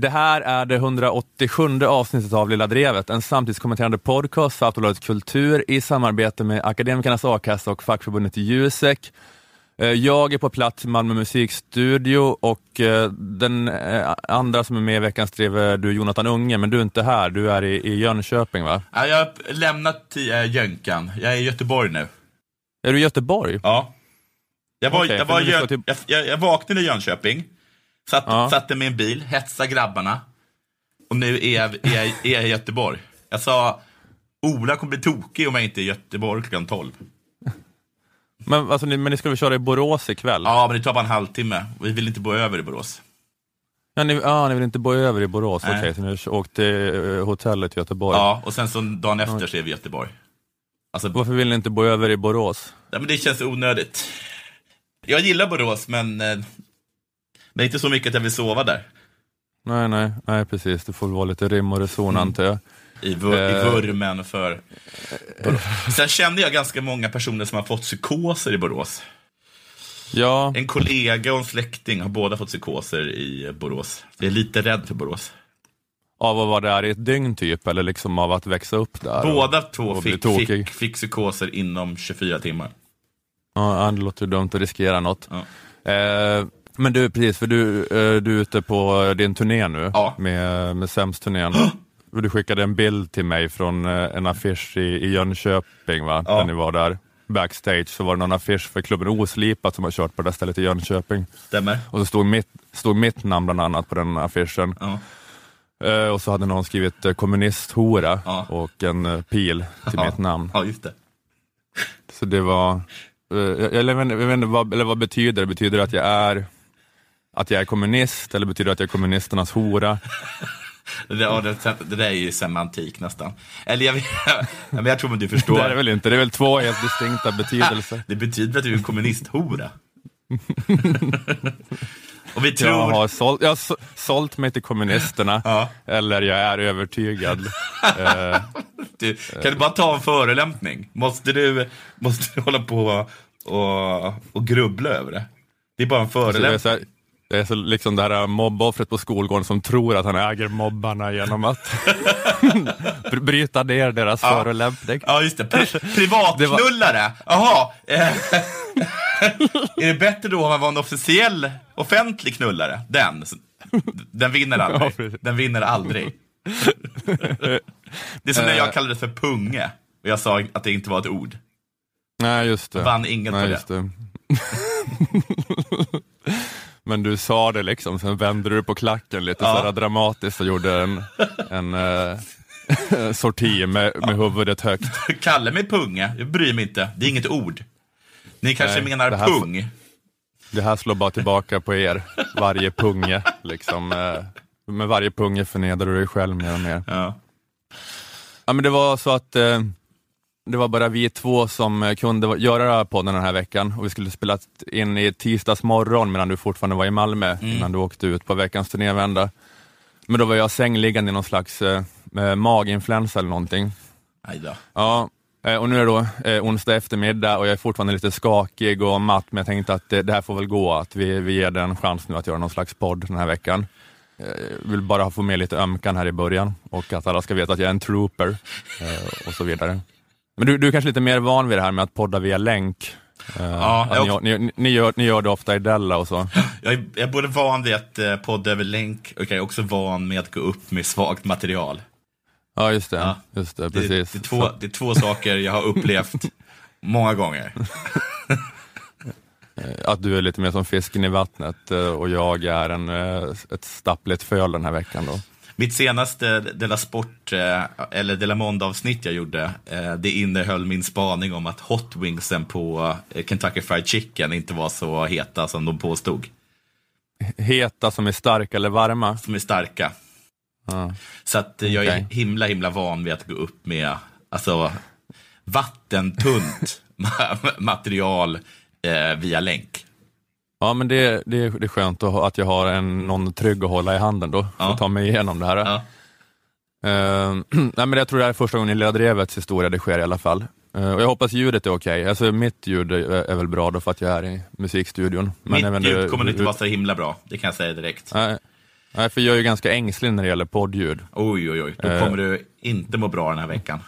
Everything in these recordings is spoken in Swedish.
Det här är det 187 avsnittet av Lilla Drevet, en samtidskommenterande podcast för Aftonbladet Kultur i samarbete med Akademikernas A-kassa och fackförbundet Jusek. Eh, Jag är på plats i Malmö musikstudio och eh, den eh, andra som är med i veckans drev är du Jonathan Unge, men du är inte här, du är i, i Jönköping va? Ja, jag har lämnat Jönkan. Jag är i Göteborg nu. Är du i Göteborg? Ja. Jag, var, Okej, jag, var, jag, jag, jag vaknade i Jönköping, satt, Ja. satte mig i en bil, hetsade grabbarna och nu är jag, är, jag, är jag i Göteborg. Jag sa, Ola kommer bli tokig om jag inte är i Göteborg klockan 12. Men, alltså, ni, men ni ska väl köra i Borås ikväll? Ja, men det tar bara en halvtimme. Vi vill inte bo över i Borås. Ja, ni, ja, ni vill inte bo över i Borås? Okej, så ni åkte till eh, hotellet i Göteborg. Ja, och sen så dagen efter så är vi i Göteborg. Alltså, Varför vill ni inte bo över i Borås? ja, men det känns onödigt. Jag gillar Borås, men, eh, men inte så mycket att jag vill sova där. Nej, nej, nej precis. Det får väl vara lite rim och reson antar jag. I, vur, i Eh. vurmen för Borås. Sen känner jag ganska många personer som har fått psykoser i Borås. Ja, En kollega och en släkting har båda fått psykoser i Borås. Jag är lite rädd för Borås. av att vara där i ett dygn typ, eller liksom av att växa upp där? Båda och, två och fick, fick, fick psykoser inom 24 timmar. Ja, det låter dumt att riskera något. Ja. Eh, men du, precis, för du, eh, du är ute på din turné nu, Ja. med, med Sämst-turnén. Du skickade en bild till mig från eh, en affisch i, i Jönköping, va? Ja. När ni var där. Backstage så var det någon affisch för klubben Oslipat som har kört på det där stället i Jönköping. Stämmer? Och så stod mitt, stod mitt namn bland annat på den affischen. Ja. Eh, och så hade någon skrivit eh, kommunisthora Ja. och en eh, pil till Ja. mitt namn. Ja, just det. Så det var, eh, jag, jag, jag vet inte vad, eller vad betyder det? Betyder det att jag är att jag är kommunist eller betyder det att jag är kommunisternas hora? Det, där- det, det där är ju semantik nästan. Eller jag, vet- ja, men jag tror att du Det förstår. är det väl inte? Det är väl två helt distinkta betydelser. Det betyder att du är kommunisthora. Och vi tror... Jag har sålt, jag har så- sålt mig till kommunisterna, Ja. eller jag är övertygad. Du, kan du bara ta en förolämpning? Måste du, måste du hålla på och, och grubbla över det? Det är bara en så det är så, liksom det här mobboffret på skolgården som tror att han äger mobbarna genom att br- bryta ner deras Ja. förolämpning. Ja, just det. Pri privatknullare. Jaha. Eh, är det bättre då om man var en officiell, offentlig knullare? Den. Den vinner aldrig. Den vinner aldrig. Det är som när jag kallade det för punge. Och jag sa att det inte var ett ord. Nej, just det. Vann inget Nej, på det. det. Men du sa det liksom, sen vände du på klacken lite Ja. sådär dramatiskt och gjorde en, en eh, sorti med, med huvudet högt. Kalla mig punge. Jag bryr mig inte. Det är inget ord. Ni kanske Nej, menar det här- pung. Det här slår bara tillbaka på er, varje punge. Liksom, eh, med varje punge förnedrar du dig själv mer och mer. Ja. Ja, men det var så att eh, det var bara vi två som eh, kunde göra podden den här veckan och vi skulle spela in i tisdags morgon medan du fortfarande var i Malmö innan du åkte ut på veckans turnévända. Men då var jag sängliggande i någon slags eh, eh, maginfluensa eller någonting. Aj. Ja, eh, och nu är det då eh, onsdag eftermiddag och jag är fortfarande lite skakig och matt men jag tänkte att det, det här får väl gå, att vi, vi ger det en chans nu att göra någon slags podd den här veckan. Jag vill bara få med lite ömkan här i början och att alla ska veta att jag är en trooper eh, och så vidare. Men du, du är kanske lite mer van vid det här med att podda via länk. Eh, Ja, att jag- ni, ni, ni, gör, ni gör det ofta i Della och så. Jag är, jag är både van vid att eh, podda över länk och jag är också van med att gå upp med svagt material. Ja, just det. Ja. Just det, Det, precis. det, är två, det är två saker jag har upplevt många gånger. Att du är lite mer som fisken i vattnet eh, och jag är en, eh, ett stappligt föl den här veckan. Då. Mitt senaste Della Sport, eh, eller Della Måndag-avsnitt jag gjorde, eh, det innehöll min spaning om att hot wingsen på eh, Kentucky Fried Chicken inte var så heta som de påstod. Heta som är starka eller varma. Som är starka. Ja. Så att jag är Okej. himla, himla van vid att gå upp med alltså, vattentunt ma- material eh, via länk. Ja, men det, det, är- det är skönt att, att jag har en, någon trygg att hålla i handen då, för att ta mig igenom det här. Ja. Eh, nej, men jag tror det här är första gången i Lilla Drevets historia det sker i alla fall. Eh, och jag hoppas ljudet är okej. Alltså, mitt ljud är, är väl bra då för att jag är i musikstudion. Men Mitt inte ljud kommer hur- inte vara så himla bra, det kan jag säga direkt. Nej, Nej, för jag är ju ganska ängslig när det gäller poddljud. Oj, oj, oj. Då Eh. kommer du inte må bra den här veckan.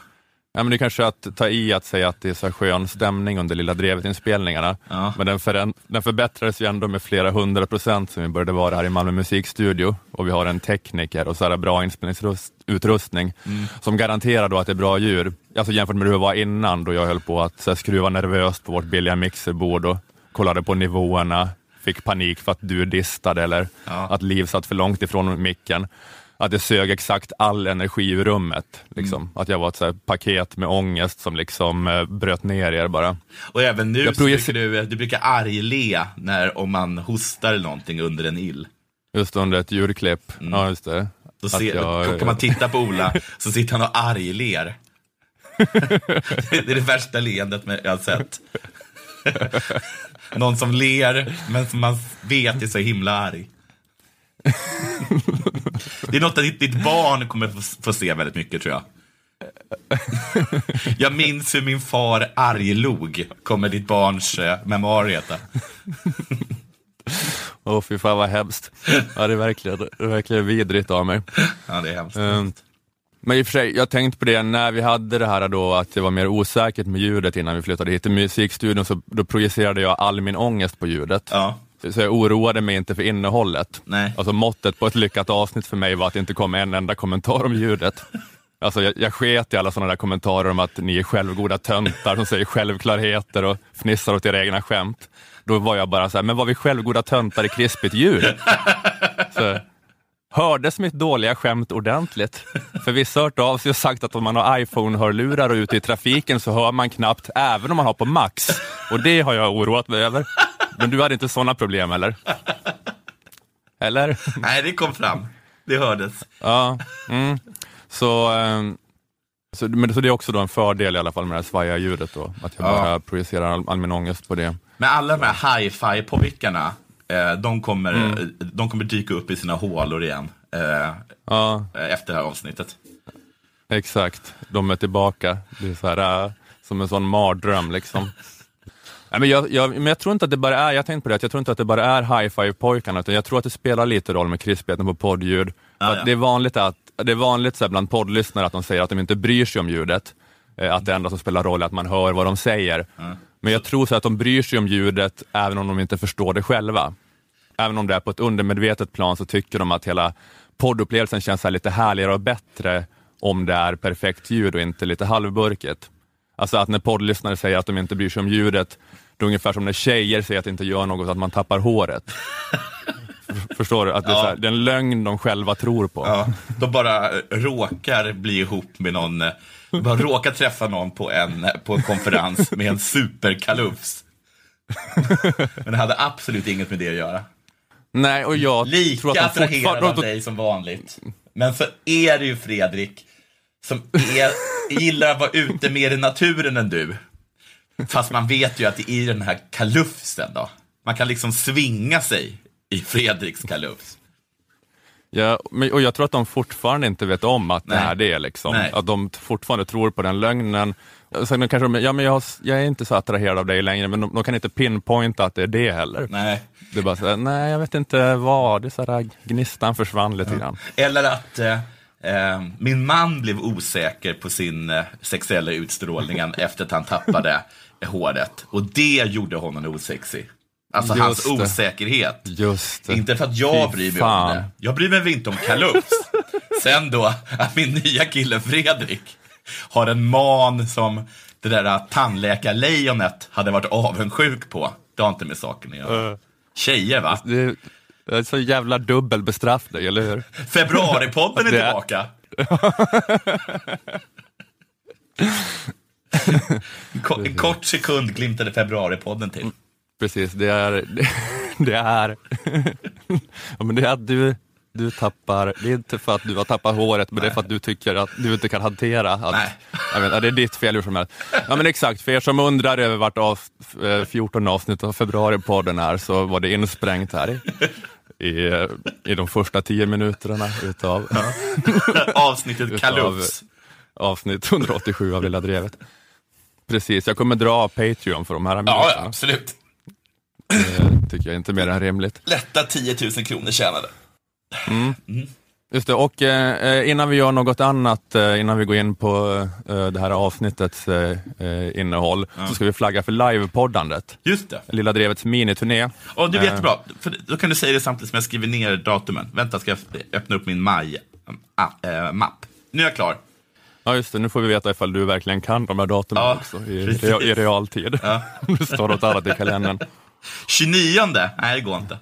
Ja, men det är kanske att ta i att säga att det är så skön stämning under Lilla Drevet-inspelningarna. Ja. Men den, den förbättrades ju ändå med flera hundra procent sen vi började vara här i Malmö musikstudio och vi har en tekniker och så här bra inspelningsutrustning som garanterar då att det är bra ljud. Alltså jämfört med hur det var innan då jag höll på att så här, skruva nervöst på vårt billiga mixerbord och kollade på nivåerna, fick panik för att du distade eller Ja. att Liv satt för långt ifrån micken. Att det sög exakt all energi ur rummet. Liksom. Att jag var ett så paket med ångest som liksom eh, bröt ner er bara. Och även nu Jag så brukar du, du brukar argle när om man hostar någonting under en ill. Just under ett ljudklipp. Ja, just det. Då, ser, jag- då kan man titta på Ola, så sitter han och argler. det är det värsta leendet jag har sett. Någon som ler, men som man vet är så himla arg. Det är något att ditt, barn kommer få, se väldigt mycket, tror jag. Jag minns hur min far arglog, kommer ditt barns eh, memoar heta. Åh fy fan vad hemskt. Ja, det är verkligen, det är verkligen vidrigt av mig. Ja, det är hemskt. Ehm, Men i och för sig, jag tänkte på det när vi hade det här då att det var mer osäkert med ljudet innan vi flyttade hit till musikstudion, så då projicerade jag all min ångest på ljudet. Ja, Så jag oroade mig inte för innehållet. nej. Alltså måttet på ett lyckat avsnitt för mig var att det inte kom en enda kommentar om ljudet. Alltså jag, jag sket i alla sådana där kommentarer om att ni är självgoda töntar som säger självklarheter och fnissar åt era egna skämt. Då var jag bara så här, men var vi självgoda töntar i krispigt ljud? Så, hördes mitt dåliga skämt ordentligt? För vissa har hört av sig och sagt att om man har iPhone-hörlurar och ute i trafiken så hör man knappt, även om man har på max. Och det har jag oroat mig över. Men du hade inte sådana problem eller? Eller? Nej, det kom fram. Det hördes. Ja, mm. så, ehm, så, men, så det är också då en fördel i alla fall med det här svajiga ljudet då, att jag Ja. bara projicerar all, all min ångest på det. Men alla de här hi-fi-pojkarna, eh, de, kommer, Mm. de kommer dyka upp i sina hålor igen eh, Ja, efter det här avsnittet. exakt. De är tillbaka. Det är så här, äh, som en sån mardröm liksom. Nej, men, jag, jag, men jag tror inte att det bara är, jag tänkte på det, att jag tror inte att det bara är high-five-pojkarna, utan jag tror att det spelar lite roll med krispigheten på poddljud. Att ja. Det är vanligt, att, det är vanligt så bland poddlyssnare att de säger att de inte bryr sig om ljudet. Eh, Att det enda som spelar roll är att man hör vad de säger. Men jag tror så att de bryr sig om ljudet även om de inte förstår det själva. Även om det är på ett undermedvetet plan så tycker de att hela poddupplevelsen känns här lite härligare och bättre om det är perfekt ljud och inte lite halvburket. Alltså att när poddlyssnare säger att de inte bryr sig om ljudet, det är ungefär som när tjejer säger att det inte gör något att man tappar håret. Förstår du? Att det är, Ja. så här, det är en lögn de själva tror på. Ja, de bara råkar bli ihop med någon, de bara råkar träffa någon på en, på en konferens med en superkalufs. Men det hade absolut inget med det att göra. Nej, och jag Lika tror att de attraherad av fortfarande... dig som vanligt. Men så är det ju Fredrik, som är, gillar att vara ute mer i naturen än du. Fast man vet ju att det är den här kalufsen då. Man kan liksom svinga sig i Fredriks kalufs. Ja, och jag tror att de fortfarande inte vet om att det Nej. är det. Liksom. Nej. Att de fortfarande tror på den lögnen. Sen kanske de, ja, men jag, har- jag är inte så attraherad av dig längre, men de, de kan inte pinpointa att det är det heller. Nej. Det är bara så här, nej jag vet inte vad, det är så här, gnistan försvann lite grann. Eller att eh, min man blev osäker på sin eh, sexuella utstrålningen efter att han tappade eh, håret. Och det gjorde honom osexig. Alltså Just hans det. osäkerhet. Just det. Inte för att jag Fy bryr mig fan. om det. Jag bryr mig väl inte om kalufs. Sen då, att min nya kille Fredrik har en man som det där tandläkarlejonet hade varit avundsjuk på. Det har inte med saken att göra. Tjejer va? Det, det är så jävla dubbel bestraffning, eller hur? Februaripodden är tillbaka. En kort sekund glimtade februaripodden till. Precis, det är, det, det är, ja, men det är att du, du tappar, det är inte för att du har tappat håret, men det är för att du tycker att du inte kan hantera att, Nej. jag vet, ja, det är ditt fel hur som helst. Ja men exakt, för er som undrar över vart av, eh, 14 avsnitt av februaripodden är, så var det insprängt här i, i, eh, i de första tio minuterna utav Avsnittet Utav- kalufs. avsnitt 187 av Lilla Drevet. Precis, jag kommer dra Patreon för de här Ja, minuterna. ja, absolut. Det tycker jag inte mer än rimligt. Lätta 10 000 kronor tjänade. Just det, och eh, innan vi gör något annat, eh, innan vi går in på eh, det här avsnittets eh, eh, innehåll, så ska vi flagga för livepoddandet. Just det. Lilla Drevets miniturné. Och det är Eh. jättebra, för då kan du säga det samtidigt som jag skriver ner datumen. Vänta, ska jag öppna upp min maj-mapp. nu är jag klar. Ja just det, nu får vi veta ifall du verkligen kan de här datumen Ja, också i, i, i realtid. Ja. det står något annat i kalendern. 29, nej det går inte.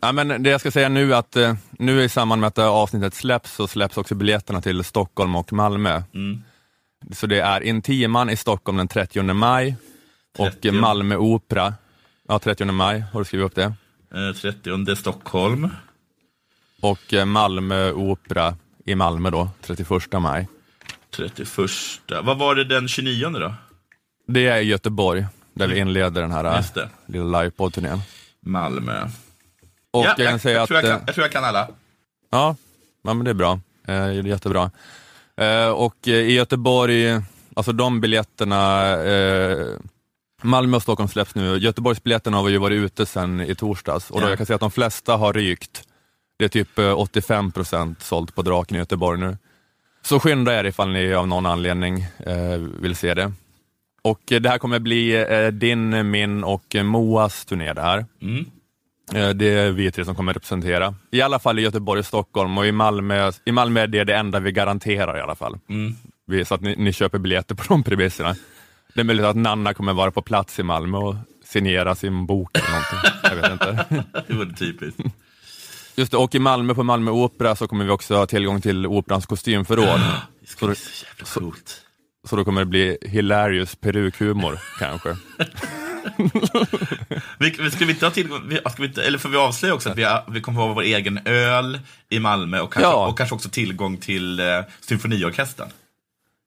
Ja, men det jag ska säga nu är att eh, nu i samband med att det här avsnittet släpps så släpps också biljetterna till Stockholm och Malmö. Mm. Så det är Intiman i Stockholm den 30 maj och 30. Malmö Opera, ja 30 maj, har du skrivit upp det? Eh, 30 Stockholm. Och eh, Malmö Opera i Malmö då, 31 maj. 31. Vad var det den 29 då? Det är i Göteborg, där vi inleder den här eh, lilla livepodd-turnén. Malmö. Och ja, jag kan säga jag, att... tror jag, eh, kan, jag tror jag kan alla. Ja, ja men det är bra. Eh, det är jättebra. Eh, och eh, i Göteborg, alltså de biljetterna, eh, Malmö och Stockholm släpps nu. Göteborgsbiljetterna har ju varit ute sedan i torsdags och då Ja. jag kan säga att de flesta har rykt. Det är typ eh, 85 procent sålt på Draken i Göteborg nu. Så skynda er ifall ni av någon anledning eh, vill se det. Och eh, det här kommer bli eh, din, min och eh, Moas turné det här. Mm. Eh, Det är vi tre som kommer representera. I alla fall i Göteborg Stockholm och i Malmö, i Malmö är det det enda vi garanterar i alla fall. Mm. Vi, så att ni, ni köper biljetter på de premisserna. Det är möjligt att Nanna kommer vara på plats i Malmö och signera sin bok eller någonting. Jag vet inte. Det vore typiskt. Just det, och i Malmö på Malmö Opera så kommer vi också ha tillgång till Operans kostymförråd. Det ska bli så jävla coolt. Så då kommer det bli hilarious perukhumor kanske. Vi, vi- ska vi inte ha tillgång, vi, ska vi inte, eller får vi avslöja också att vi, vi kommer att ha vår egen öl i Malmö och kanske, Ja. och kanske också tillgång till eh, symfoniorkestern.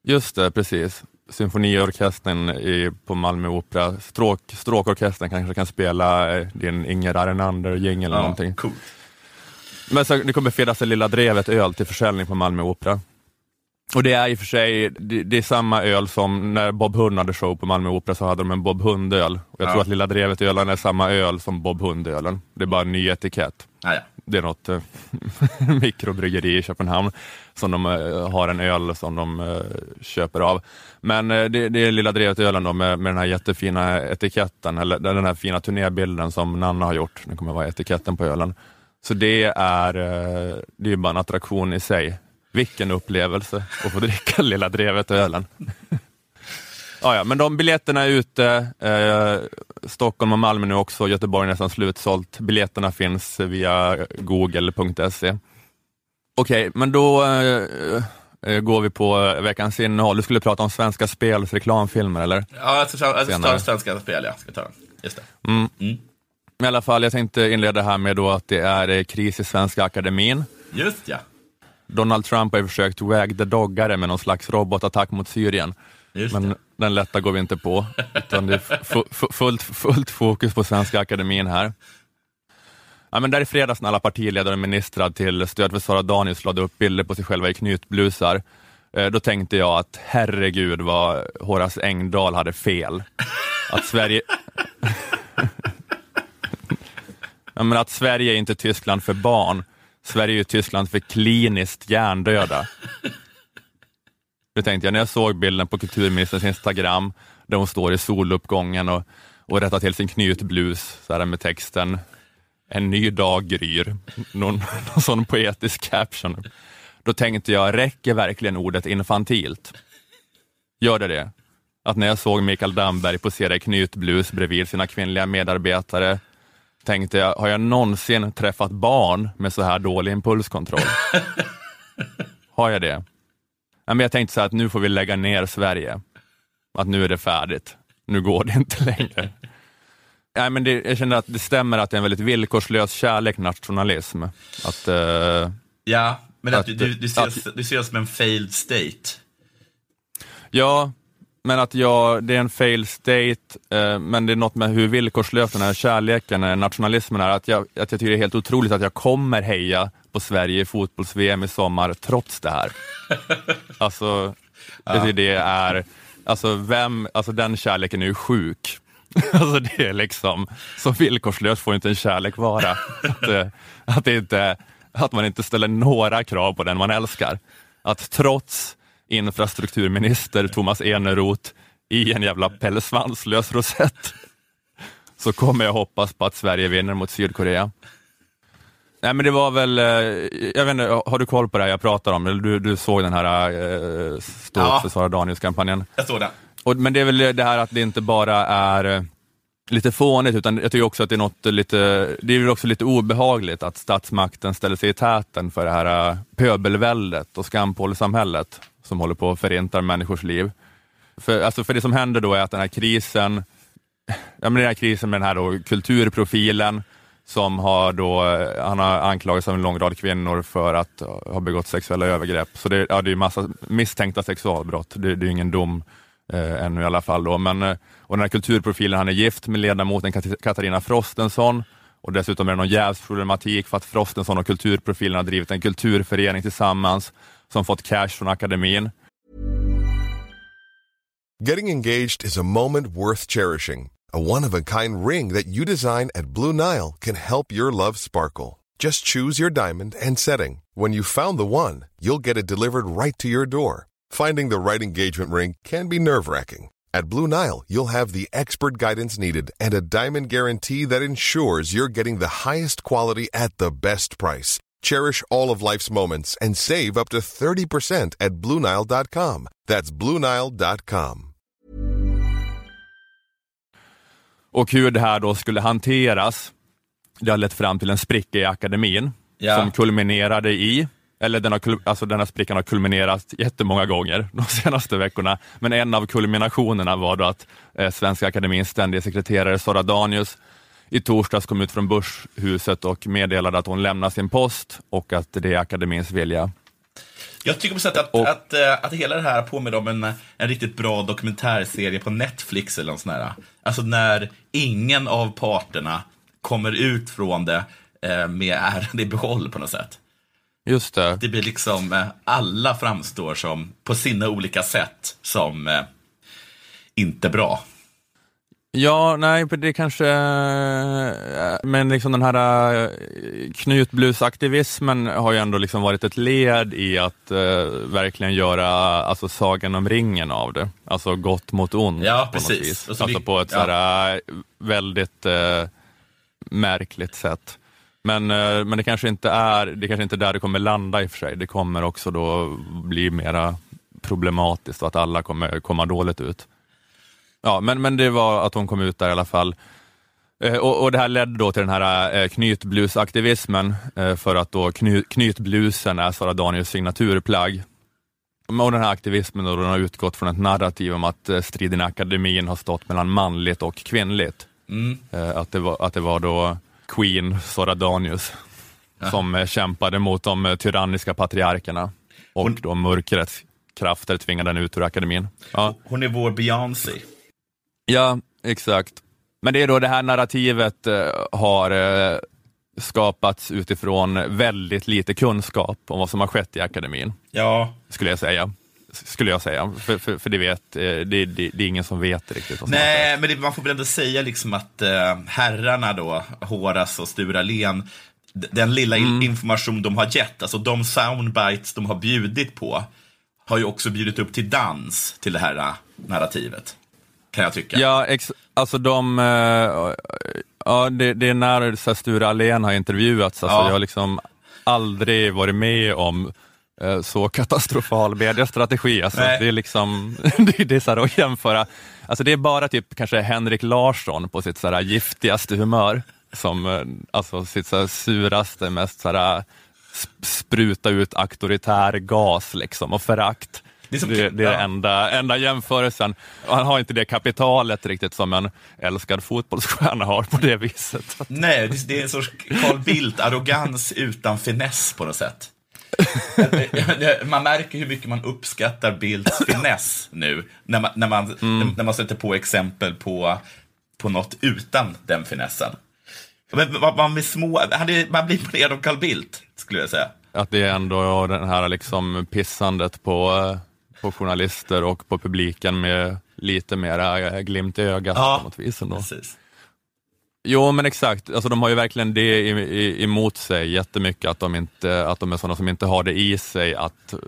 Just det, precis. Symfoniorkestern i, på Malmö Opera. Stråk, stråkorkestern kanske kan spela eh, din Inger Arenander-jingel eller någonting. coolt. Men så, det kommer finnas en Lilla Drevet öl till försäljning på Malmö Opera. Och det är i och för sig, det, det är samma öl som när Bob Hund hade show på Malmö Opera så hade de en Bob Hund-öl. Och jag Ja. tror att Lilla Drevet-ölen är samma öl som Bob Hund-ölen. Det är bara en ny etikett. Ah, ja. Det är något eh, mikrobryggeri i Köpenhamn som de eh, har en öl som de eh, köper av. Men det, det är Lilla Drevet-ölen då med, med den här jättefina etiketten, eller den här fina turnébilden som Nanna har gjort. Det kommer vara etiketten på ölen. Så det är, det är bara en attraktion i sig. Vilken upplevelse att få dricka Lilla Drevet-ölen. Ja, ja, men de biljetterna är ute. Eh, Stockholm och Malmö nu också. Göteborg är nästan slutsålt. Biljetterna finns via google.se. Okej, men då eh, eh, går vi på veckans innehåll. Du skulle prata om Svenska Spels reklamfilmer, eller? Ja, jag ska jag ska ta svenska spel, ja. Ska ta. Just det. Mm. Mm. I alla fall, jag tänkte inleda här med då att det är eh, kris i Svenska Akademin. Just ja. Donald Trump har ju försökt wag the doggare med någon slags robotattack mot Syrien. Just Men det. den lätta går vi inte på, utan det är fu- fu- fullt, fullt fokus på Svenska Akademin här. Ja, men där i fredags när alla partiledare och ministrar till stöd för Sara Danius lade upp bilder på sig själva i knytblusar, eh, då tänkte jag att herregud vad Horace Engdahl hade fel. Att Sverige... ja, men att Sverige är inte Tyskland för barn. Sverige är Tyskland för kliniskt hjärndöda. Det tänkte jag när jag såg bilden på kulturministerns Instagram, där hon står i soluppgången och, och rättar till sin knytblus så här med texten En ny dag gryr. Någon, någon sån poetisk caption. Då tänkte jag, räcker verkligen ordet infantilt? Gör det det? Att när jag såg Mikael Damberg posera i knytblus bredvid sina kvinnliga medarbetare, tänkte jag, har jag någonsin träffat barn med så här dålig impulskontroll? Har jag det? Men jag tänkte så här att nu får vi lägga ner Sverige. Att nu är det färdigt. Nu går det inte längre. Nej, men det, jag känner att det stämmer att det är en väldigt villkorslös kärlek nationalism. Att, eh, Ja, men att, Att- du, du, ser, att- du det som en failed state. ja, men att jag, det är en fail state, eh, men det är något med hur villkorslös den här kärleken, eh, nationalismen är. Att jag, att jag tycker det är helt otroligt att jag kommer heja på Sverige i fotbolls-VM i sommar trots det här. Alltså, tycker det är, alltså vem, alltså den kärleken är ju sjuk. Alltså det är liksom, så villkorslös får inte en kärlek vara. Att, det- att inte, att man inte ställer några krav på den man älskar. Att trots infrastrukturminister Thomas Eneroth i en jävla pälsvanslös rosett så kommer jag hoppas på att Sverige vinner mot Sydkorea. Nej men det var väl, eh, jag vet inte, har du koll på det här jag pratar om? Du, du såg den här äh, Stå upp Ja. för Sara Danius-kampanjen? Jag såg den. Och, men det är väl det här att det inte bara är eh, lite fånigt, utan jag tycker också att det är något lite, det är också lite obehagligt att statsmakten ställer sig i täten för det här äh, pöbelväldet och skampålsamhället som håller på att förinta människors liv. För, alltså för det som händer då är att den här krisen, ja men den här krisen med den här då kulturprofilen som har då, äh, han har anklagats av en lång rad kvinnor för att ha begått sexuella övergrepp. Så det, ja, det är massa misstänkta sexualbrott, det, det är ingen dom eh, ännu i alla fall. Då. Men, eh, och den här kulturprofilen, han är gift med ledamoten Katarina Frostenson och dessutom är det någon jävsproblematik för att Frostenson och kulturprofilen har drivit en kulturförening tillsammans som fått cash från akademin. Getting engaged is a moment worth cherishing. A one of a kind ring that you design at Blue Nile can help your love sparkle. Just choose your diamond and setting. When you found the one, you'll get it delivered right to your door. Finding the right engagement ring can be nerve wracking. At Blue Nile, you'll have the expert guidance needed and a diamond guarantee that ensures you're getting the highest quality at the best price. Cherish all of life's moments and save up to 30% at BlueNile.com. That's BlueNile.com. Och hur det här då skulle hanteras, det har lett fram till en spricka i akademin Ja. som kulminerade i, eller den, har, alltså den här sprickan har kulminerat jättemånga gånger de senaste veckorna, men en av kulminationerna var då att eh, Svenska Akademins ständiga sekreterare Sara Danius i torsdags kom ut från Börshuset och meddelade att hon lämnar sin post och att det är akademins vilja. Jag tycker på sätt att, Och- att, eh, att hela det här påminner om en, en riktigt bra dokumentärserie på Netflix eller något sånt där. Alltså när ingen av parterna kommer ut från det eh, med äran i behåll på något sätt. Just det. Det blir liksom, eh, alla framstår som, på sina olika sätt, som eh, inte bra. Ja, nej, det kanske, men liksom den här eh, knutblusaktivismen har ju ändå liksom varit ett led i att eh, verkligen göra alltså, sagan om ringen av det. Alltså gott mot ont Ja, på precis. något vis. Alltså på ett ja. sådär väldigt eh, märkligt sätt. Men, eh, men det kanske inte är det kanske inte är där det kommer landa i och för sig. Det kommer också då bli mera problematiskt och att alla kommer komma dåligt ut. Ja, men, men det var att hon kom ut där i alla fall. Eh, och, och Det här ledde då till den här eh, knytblusaktivismen för att då kny, knytblusen är Sara Daniels signaturplagg. Och den här aktivismen då, den har utgått från ett narrativ om att striden i akademin har stått mellan manligt och kvinnligt. Mm. Att, det var, att det var då Queen Sara Danius som eh, kämpade mot de eh, tyranniska patriarkerna och Hon- då mörkrets krafter tvingade henne ut ur akademin. Ja. Hon är vår Beyoncé. Ja, exakt. Men det är då det här narrativet eh, har skapats utifrån väldigt lite kunskap om vad som har skett i akademin, Ja, skulle jag säga. Skulle jag säga, för, för, för det, vet, eh, det, det, det är ingen som vet riktigt. Nej, men det, man får väl ändå säga liksom att eh, herrarna då, Horace och Sture d- den lilla Mm. in- information de har gett, alltså de soundbites de har bjudit på, har ju också bjudit upp till dans till det här eh, narrativet. Kan jag tycka. Ja, ex, alltså de, eh, ja, det, det är när så här, Sture Allén har intervjuats, alltså, Ja. jag har liksom aldrig varit med om så katastrofal mediestrategi. Alltså, Nej. det är liksom, det, är så här att jämföra, alltså det är bara typ kanske Henrik Larsson på sitt så här giftigaste humör, som eh, alltså sitt så suraste, mest så här sp- spruta ut auktoritär gas liksom och förakt. Det är som- Det, det är ja. enda, enda jämförelsen. Och han har inte det kapitalet riktigt som en älskad fotbollsstjärna har på det viset. Nej, det, det är en sorts Carl Bildt-arrogans utan finess på något sätt. Man märker hur mycket man uppskattar Bildts finess nu, när man, när man, när man sätter på exempel på, på något utan den finessen. Men man, blir små, man blir imponerad av Carl Bildt, skulle jag säga. Att det är ändå den här liksom pissandet på, på journalister och på publiken med lite mera eh, glimt i ögat på något vis. Ändå. precis. Jo men exakt, alltså, de har ju verkligen det i, i, emot sig jättemycket, att de, inte, att de är sådana som inte har det i sig att eh,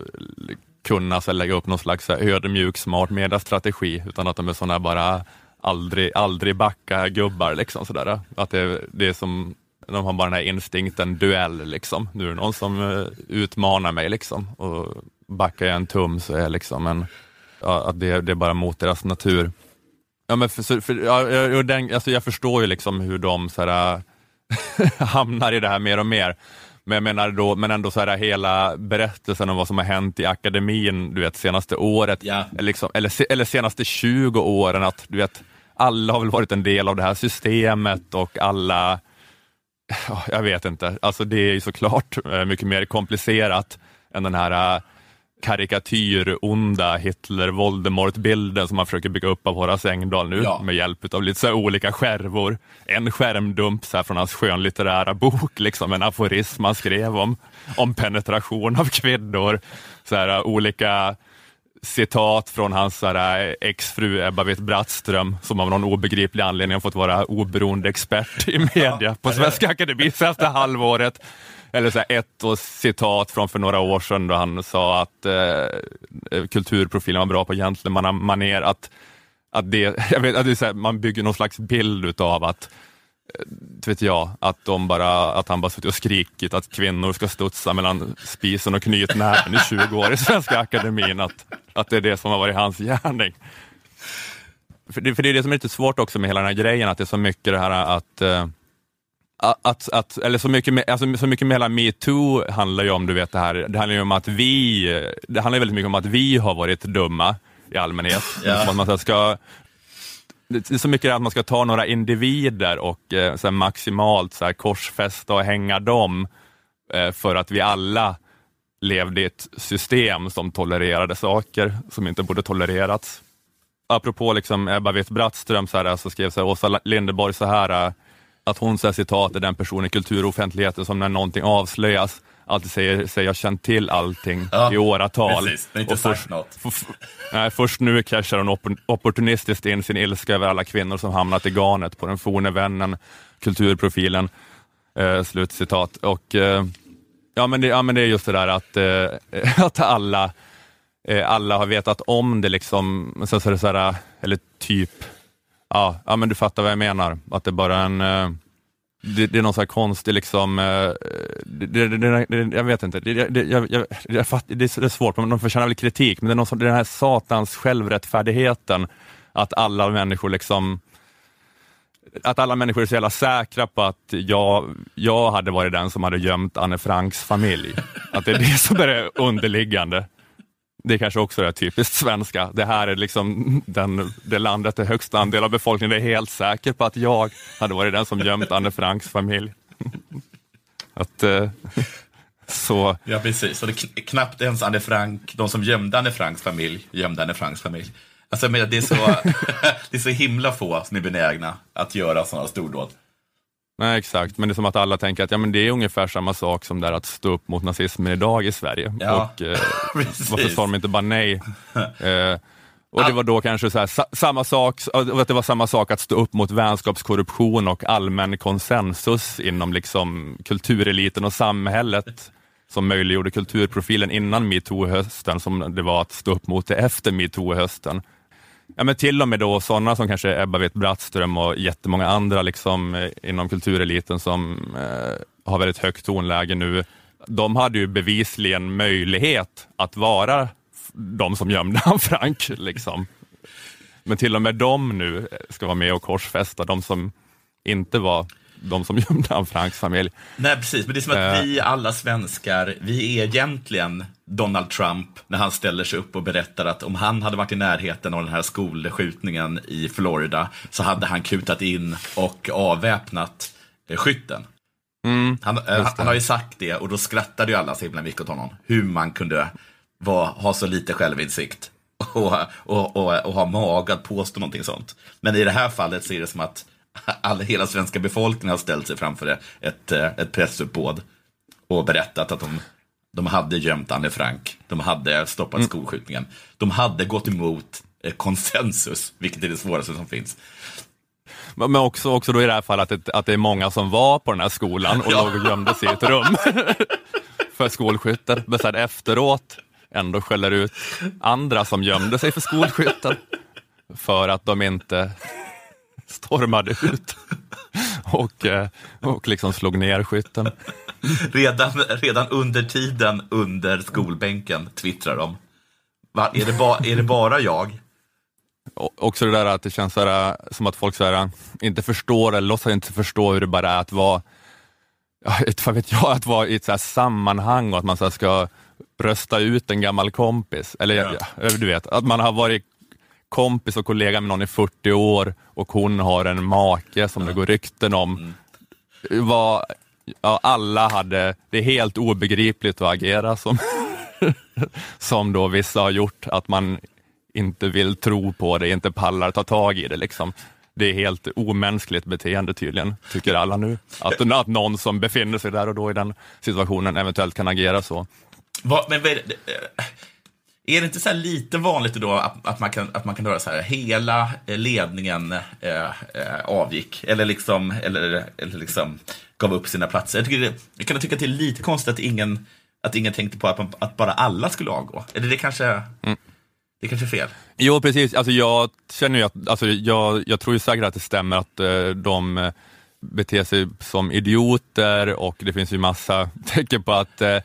kunna så, lägga upp någon slags ödmjuk smart mediastrategi, utan att de är sådana bara aldrig, aldrig backa gubbar. Liksom, sådär. Att det, det är som, de har bara den här instinkten duell. Liksom. Nu är det någon som eh, utmanar mig liksom. och backar jag en tum så är jag liksom en, ja, att det, det är bara mot deras natur. Ja, men för, för, ja, jag, den, alltså jag förstår ju liksom hur de så här, hamnar i det här mer och mer. Men jag menar då, men ändå så här hela berättelsen om vad som har hänt i akademin, du vet senaste året, ja. liksom, eller, eller senaste 20 åren, att du vet, alla har väl varit en del av det här systemet och alla, jag vet inte, alltså det är ju såklart eh, mycket mer komplicerat än den här eh, karikatyr-onda Hitler-Voldemort-bilden som man försöker bygga upp av Horace Engdahl nu ja. med hjälp av lite så olika skärvor. En skärmdump så från hans skönlitterära bok, liksom en aforism han skrev om, om penetration av kvinnor. Så här, olika citat från hans exfru Ebba Witt-Brattström som av någon obegriplig anledning har fått vara oberoende expert i media ja. på Svenska Akademien senaste halvåret eller så ett citat från för några år sedan då han sa att eh, kulturprofilen var bra på gentlemannamanér. att, att, det, jag vet, att det här, man bygger någon slags bild utav att eh, vet jag, att, de bara, att han bara suttit och skrikit att kvinnor ska studsa mellan spisen och knytnäven i 20 år i Svenska Akademin, att, att det är det som har varit hans gärning. För det, för det är det som är lite svårt också med hela den här grejen, att det är så mycket det här att eh, att, att, eller så mycket, med, alltså, så mycket med hela metoo handlar ju om, du vet det här, det handlar ju om att vi, det handlar väldigt mycket om att vi har varit dumma i allmänhet. Ja. Att man ska, det är så mycket att man ska ta några individer och eh, så maximalt så här, korsfästa och hänga dem eh, för att vi alla levde i ett system som tolererade saker som inte borde tolererats. Apropå liksom Ebba Witt-Brattström så, här, så skrev så här, Åsa Linderborg så här att hon säger citat är den person i kulturoffentligheten som när någonting avslöjas alltid säger sig ha känt till allting ja, i åratal. Precis, inte och först, något. nej, först nu cashar hon opp opportunistiskt in sin ilska över alla kvinnor som hamnat i garnet på den forne vännen, kulturprofilen. Eh, slutcitat. Och, eh, ja, men det, ja, men det är just det där att, eh, att alla, eh, alla har vetat om det, liksom, så, så, så eller typ Ja, ja, men du fattar vad jag menar. Att det är bara en... Eh, det, det är någon sån här konstig, liksom, eh, det, det, jag vet inte, det, jag, jag, jag fatt, det, är svårt, men de förtjänar väl kritik, men det är någon sån, den här satans självrättfärdigheten, att alla människor liksom att alla människor är så jävla säkra på att jag, jag hade varit den som hade gömt Anne Franks familj. Att det är det som är det underliggande det kanske också är typiskt svenska. Det här är liksom den, det landet där högsta andel av befolkningen är helt säker på att jag hade varit den som gömt Anne Franks familj. att, eh, så. Ja, precis. Och det är knappt ens Anne Frank, de som gömde Anne Franks familj, gömde Anne Franks familj. Alltså, det, är så, det är så himla få som är benägna att göra sådana stordåd. Nej, exakt. Men det är som att alla tänker att ja, men det är ungefär samma sak som det att stå upp mot nazismen idag i Sverige. Ja, och, eh, varför sa de inte bara nej? Eh, och det var då kanske så här, sa, samma sak, att det var samma sak att stå upp mot vänskapskorruption och allmän konsensus inom liksom kultureliten och samhället som möjliggjorde kulturprofilen innan metoo-hösten som det var att stå upp mot det efter metoo-hösten. Ja, men till och med då sådana som kanske Ebba Witt-Brattström och jättemånga andra liksom, eh, inom kultureliten som eh, har väldigt högt tonläge nu. De hade ju bevisligen möjlighet att vara de som gömde han Frank. Liksom. Men till och med de nu eh, ska vara med och korsfästa, de som inte var de som Anne Franks familj. Nej, precis. Men det är som att vi eh. alla svenskar, vi är egentligen Donald Trump när han ställer sig upp och berättar att om han hade varit i närheten av den här skolskjutningen i Florida så hade han kutat in och avväpnat eh, skytten. Mm, han, eh, han, har ju sagt det och då skrattade ju alla så himla mycket åt honom. Hur man kunde var, ha så lite självinsikt och, och, och, och ha mag att påstå någonting sånt. Men i det här fallet så är det som att all, hela svenska befolkningen har ställt sig framför ett, eh, ett pressuppbåd och berättat att de, de hade gömt Anne Frank. De hade stoppat mm. skolskjutningen. De hade gått emot eh, konsensus, vilket är det svåraste som finns. Men också, också då i det här fallet att det, att det är många som var på den här skolan och Ja. låg och gömde sig i ett rum för skolskytten. Men sen efteråt ändå skäller ut andra som gömde sig för skolskytten för att de inte stormade ut och, eh, och liksom slog ner skytten. Redan, redan under tiden under skolbänken twittrar de. Va, är, det ba, är det bara jag? Och också det där att det känns så här, som att folk så här, inte förstår eller låtsas inte förstå hur det bara är att vara, ja, vet jag, att vara i ett så sammanhang och att man så ska rösta ut en gammal kompis. Eller Ja. ja. du vet, att man har varit kompis och kollega med någon i 40 år och hon har en make som det går rykten om. Vad, ja, alla hade, det är helt obegripligt att agera som, som då vissa har gjort, att man inte vill tro på det, inte pallar ta tag i det. Liksom. Det är helt omänskligt beteende tydligen, tycker alla nu. Att, att någon som befinner sig där och då i den situationen eventuellt kan agera så. Va, men vad är, det, är det inte så här lite vanligt då att, att, man kan, att man kan höra så här, hela eh, ledningen eh, eh, avgick, eller liksom, eller, eller liksom gav upp sina platser? Jag, tycker det, jag kan tycka att det är lite konstigt att ingen, att ingen tänkte på att, man, att bara alla skulle avgå. Eller det kanske, det kanske är fel? Jo, precis. Alltså, jag känner ju att, alltså, jag, jag tror ju säkert att det stämmer att eh, de eh, beter sig som idioter och det finns ju massa tecken på att eh,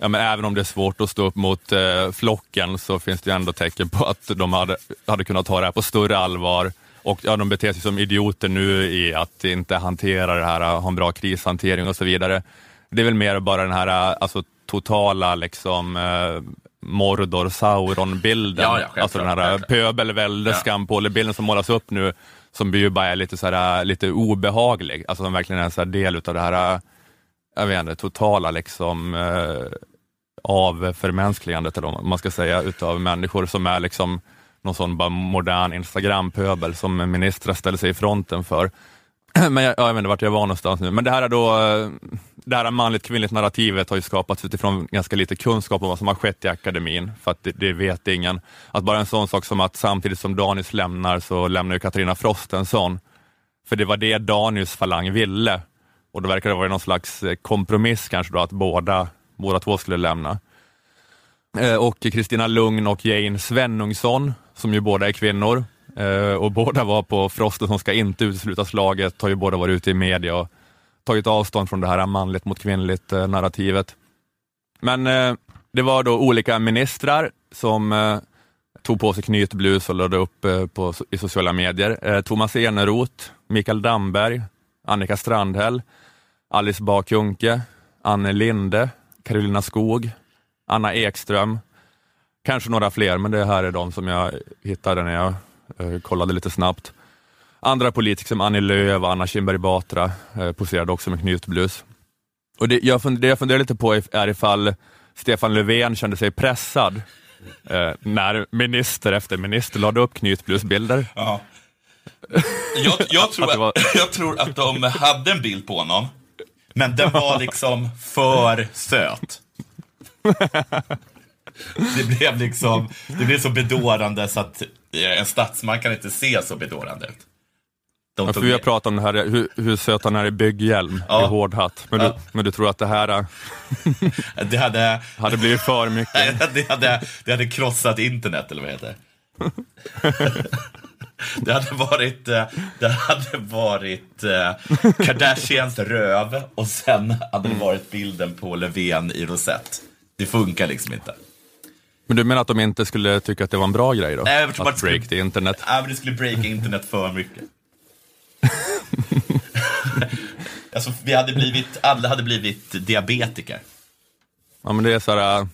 Ja, men även om det är svårt att stå upp mot eh, flocken så finns det ju ändå tecken på att de hade, hade kunnat ta det här på större allvar. Och ja, de beter sig som idioter nu i att inte hantera det här, ha en bra krishantering och så vidare. Det är väl mer bara den här alltså, totala liksom, eh, Mordor-Sauron-bilden. Ja, ja, självklart, alltså den här självklart. pöbelvälde, Ja. skampåle-bilden som målas upp nu, som ju bara är lite, så här, lite obehaglig. Alltså som verkligen är en del utav det här, jag vet inte, totala liksom eh, av förmänskligandet, eller vad man ska säga, utav människor som är liksom någon sån bara modern Instagram-pöbel som ministrar ställer sig i fronten för. Men jag, ja, jag vet inte vart jag var någonstans nu. Men det här är då, eh, det här manligt kvinnligt narrativet har ju skapats utifrån ganska lite kunskap om vad som har skett i akademin, för att det, det vet ingen. Att bara en sån sak som att samtidigt som Danius lämnar så lämnar ju Katarina sån. För det var det Danius falang ville. Och då verkar det vara någon slags eh, kompromiss kanske då att båda, båda två skulle lämna. Eh, och Kristina Lugn och Jane Svenungsson, som ju båda är kvinnor, eh, och båda var på Frosten som ska inte utesluta slaget, har ju båda varit ute i media och tagit avstånd från det här manligt mot kvinnligt eh, narrativet. Men det var då olika ministrar som tog på sig knytblus och lade upp på, i sociala medier. Thomas Eneroth, Mikael Damberg, Annika Strandhäll, Alice Bah Kuhnke, Anne Linde, Carolina Skog, Anna Ekström, kanske några fler, men det här är de som jag hittade när jag eh, kollade lite snabbt. Andra politiker som Annie Lööf och Anna Kinberg Batra eh, poserade också med knytblus. Och det, jag fund, det jag funderar lite på är ifall Stefan Löfven kände sig pressad eh, när minister efter minister lade upp knytblusbilder. Ja. Jag, jag, tror att, jag tror att de hade en bild på honom, men den var liksom för söt. Det blev liksom, det blev så bedårande så att en statsman kan inte se så bedårande ut. De Ja, för vi har pratat om det här, hur, hur söt han är i bygghjälm, Ja. i hård hatt. Men, Ja. du, men du tror att det här eh, det hade, hade blivit för mycket? det, hade, det hade krossat internet, eller vad heter det? Hade varit, eh, det hade varit eh, Kardashians röv och sen hade det varit bilden på Löfven i rosett. Det funkar liksom inte. Men du menar att de inte skulle tycka att det var en bra grej då? Nej, jag tror bara att skulle- break the internet? Ja, men det skulle breaka internet för mycket. alltså, vi hade blivit, alla hade blivit diabetiker. Ja, men det är så här, eh,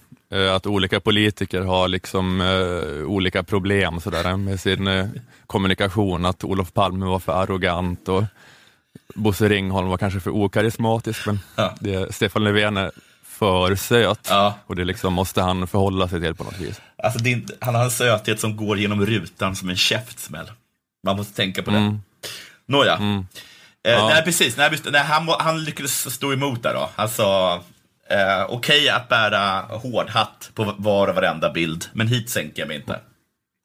att olika politiker har liksom eh, olika problem så där, med sin eh, kommunikation. Att Olof Palme var för arrogant och Bosse Ringholm var kanske för okarismatisk, men Ja. det, Stefan Löfven är för söt Ja. och det liksom måste han förhålla sig till på något vis. Alltså, inte, han har en söthet som går genom rutan som en käftsmäll. Man måste tänka på det. Mm. Nåja. Eh, Nej, precis. Nej, just- nej, han, han lyckades stå emot där då. Alltså, eh, okej att bära hårdhatt på var och varenda bild, men hit sänker jag mig inte.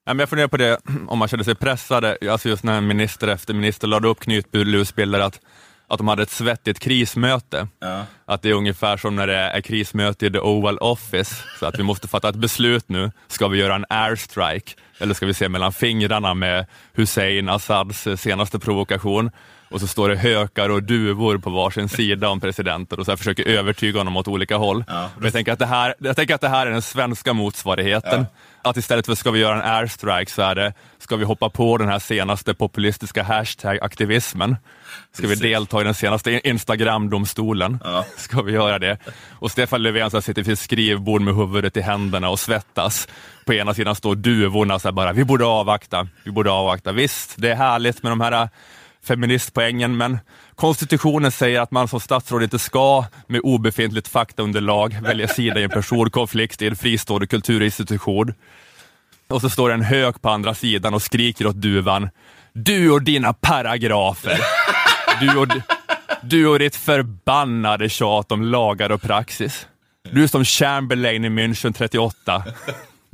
Ja, men jag funderar på det, om man kände sig pressade, alltså just när minister efter minister lade upp knytblusbilder, att, att de hade ett svettigt krismöte. Ja. Att det är ungefär som när det är krismöte i the Oval Office, så att vi måste fatta ett beslut nu. Ska vi göra en airstrike eller ska vi se mellan fingrarna med Hussein Assads senaste provokation? Och så står det hökar och duvor på varsin sida om presidenten och så försöker övertyga honom åt olika håll. Ja. jag, tänker att det här, jag tänker att det här är den svenska motsvarigheten. Att istället för ska vi göra en airstrike så är det, ska vi hoppa på den här senaste populistiska hashtag-aktivismen? Ska Precis. vi delta i den senaste Instagram-domstolen? Ja. Ska vi göra det? Och Stefan Löfven så sitter vid ett skrivbord med huvudet i händerna och svettas. På ena sidan står duvorna så bara, vi borde avvakta, vi borde avvakta. Visst, det är härligt med de här feministpoängen, men konstitutionen säger att man som statsråd inte ska med obefintligt faktaunderlag välja sida i en personkonflikt i en fristående kulturinstitution. Och så står det en hök på andra sidan och skriker åt duvan. Du och dina paragrafer. Du och, du och ditt förbannade tjat om lagar och praxis. Du är som Chamberlain i München 38.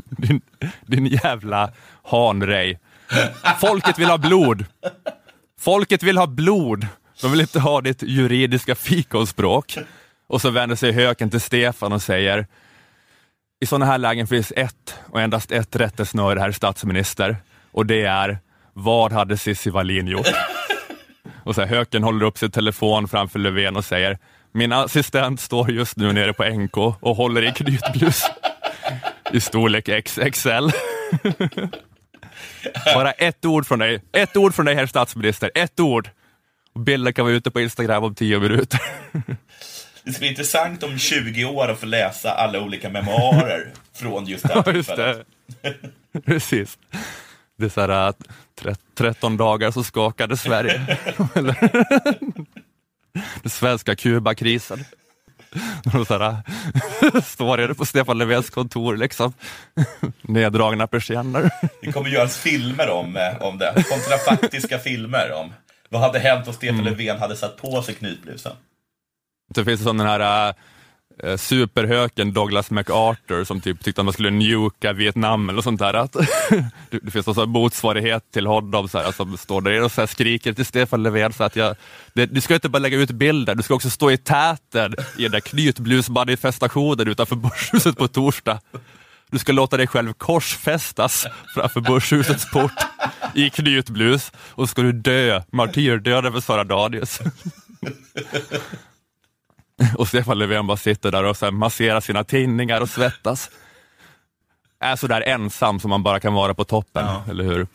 Din, din jävla hanrej. Folket vill ha blod. Folket vill ha blod. De vill inte ha ditt juridiska fikonspråk. Och så vänder sig höken till Stefan och säger i sådana här lägen finns ett och endast ett rättesnöre, herr statsminister, och det är vad hade Cissi Wallin gjort? Och så här, höken håller upp sin telefon framför Löfven och säger min assistent står just nu nere på NK och håller i knytblus i storlek XXL. Bara ett ord från dig. Ett ord från dig, herr statsminister. Ett ord. Och bilden kan vara ute på Instagram om tio minuter. Det ska bli intressant om 20 år att få läsa alla olika memoarer från just det här tillfället. det. Precis. Det är så här att tre- 13 dagar så skakade Sverige. Den svenska Kubakrisen. De så här, står det på Stefan Löfvens kontor, liksom. neddragna persienner. Det kommer göras filmer om, eh, om det. Kontrafaktiska filmer om vad hade hänt om Stefan Mm. Löfven hade satt på sig knytblusen. Det finns som den här äh, Eh, superhöken Douglas MacArthur som typ tyckte att man skulle njuka Vietnam eller sånt där. Att, det, finns en motsvarighet till honom så här, som står där och så här skriker till Stefan Löfven så att jag, det, du ska inte bara lägga ut bilder, du ska också stå i täten i den där knytblusmanifestationen utanför Börshuset på torsdag. Du ska låta dig själv korsfästas framför Börshusets port i knytblus och så ska du dö, martyrdöden för Sara Danius. Och Stefan Löfven bara sitter där och så masserar sina tinningar och svettas. Är så där ensam som man bara kan vara på toppen, Ja. eller hur?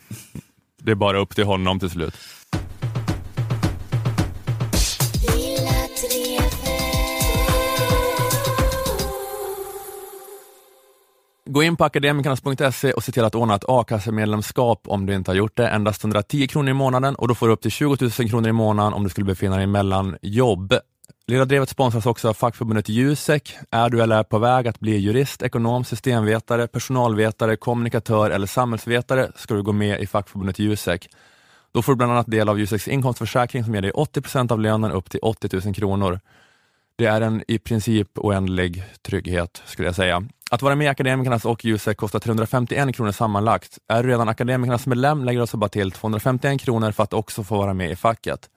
Det är bara upp till honom till slut. Gå in på akademikernas.se och se till att ordna ett a-kassemedlemskap om du inte har gjort det. Endast 110 kronor i månaden och då får du upp till 20 000 kronor i månaden om du skulle befinna dig mellan jobb. Lilla Drevet sponsras också av fackförbundet Jusek. Är du eller är på väg att bli jurist, ekonom, systemvetare, personalvetare, kommunikatör eller samhällsvetare ska du gå med i fackförbundet Jusek. Då får du bland annat del av Juseks inkomstförsäkring som ger dig 80% av lönen upp till 80 000 kronor. Det är en i princip oändlig trygghet skulle jag säga. Att vara med i Akademikernas och Jusek kostar 351 kronor sammanlagt. Är du redan Akademikernas medlem lägger du alltså bara till 251 kronor för att också få vara med i facket.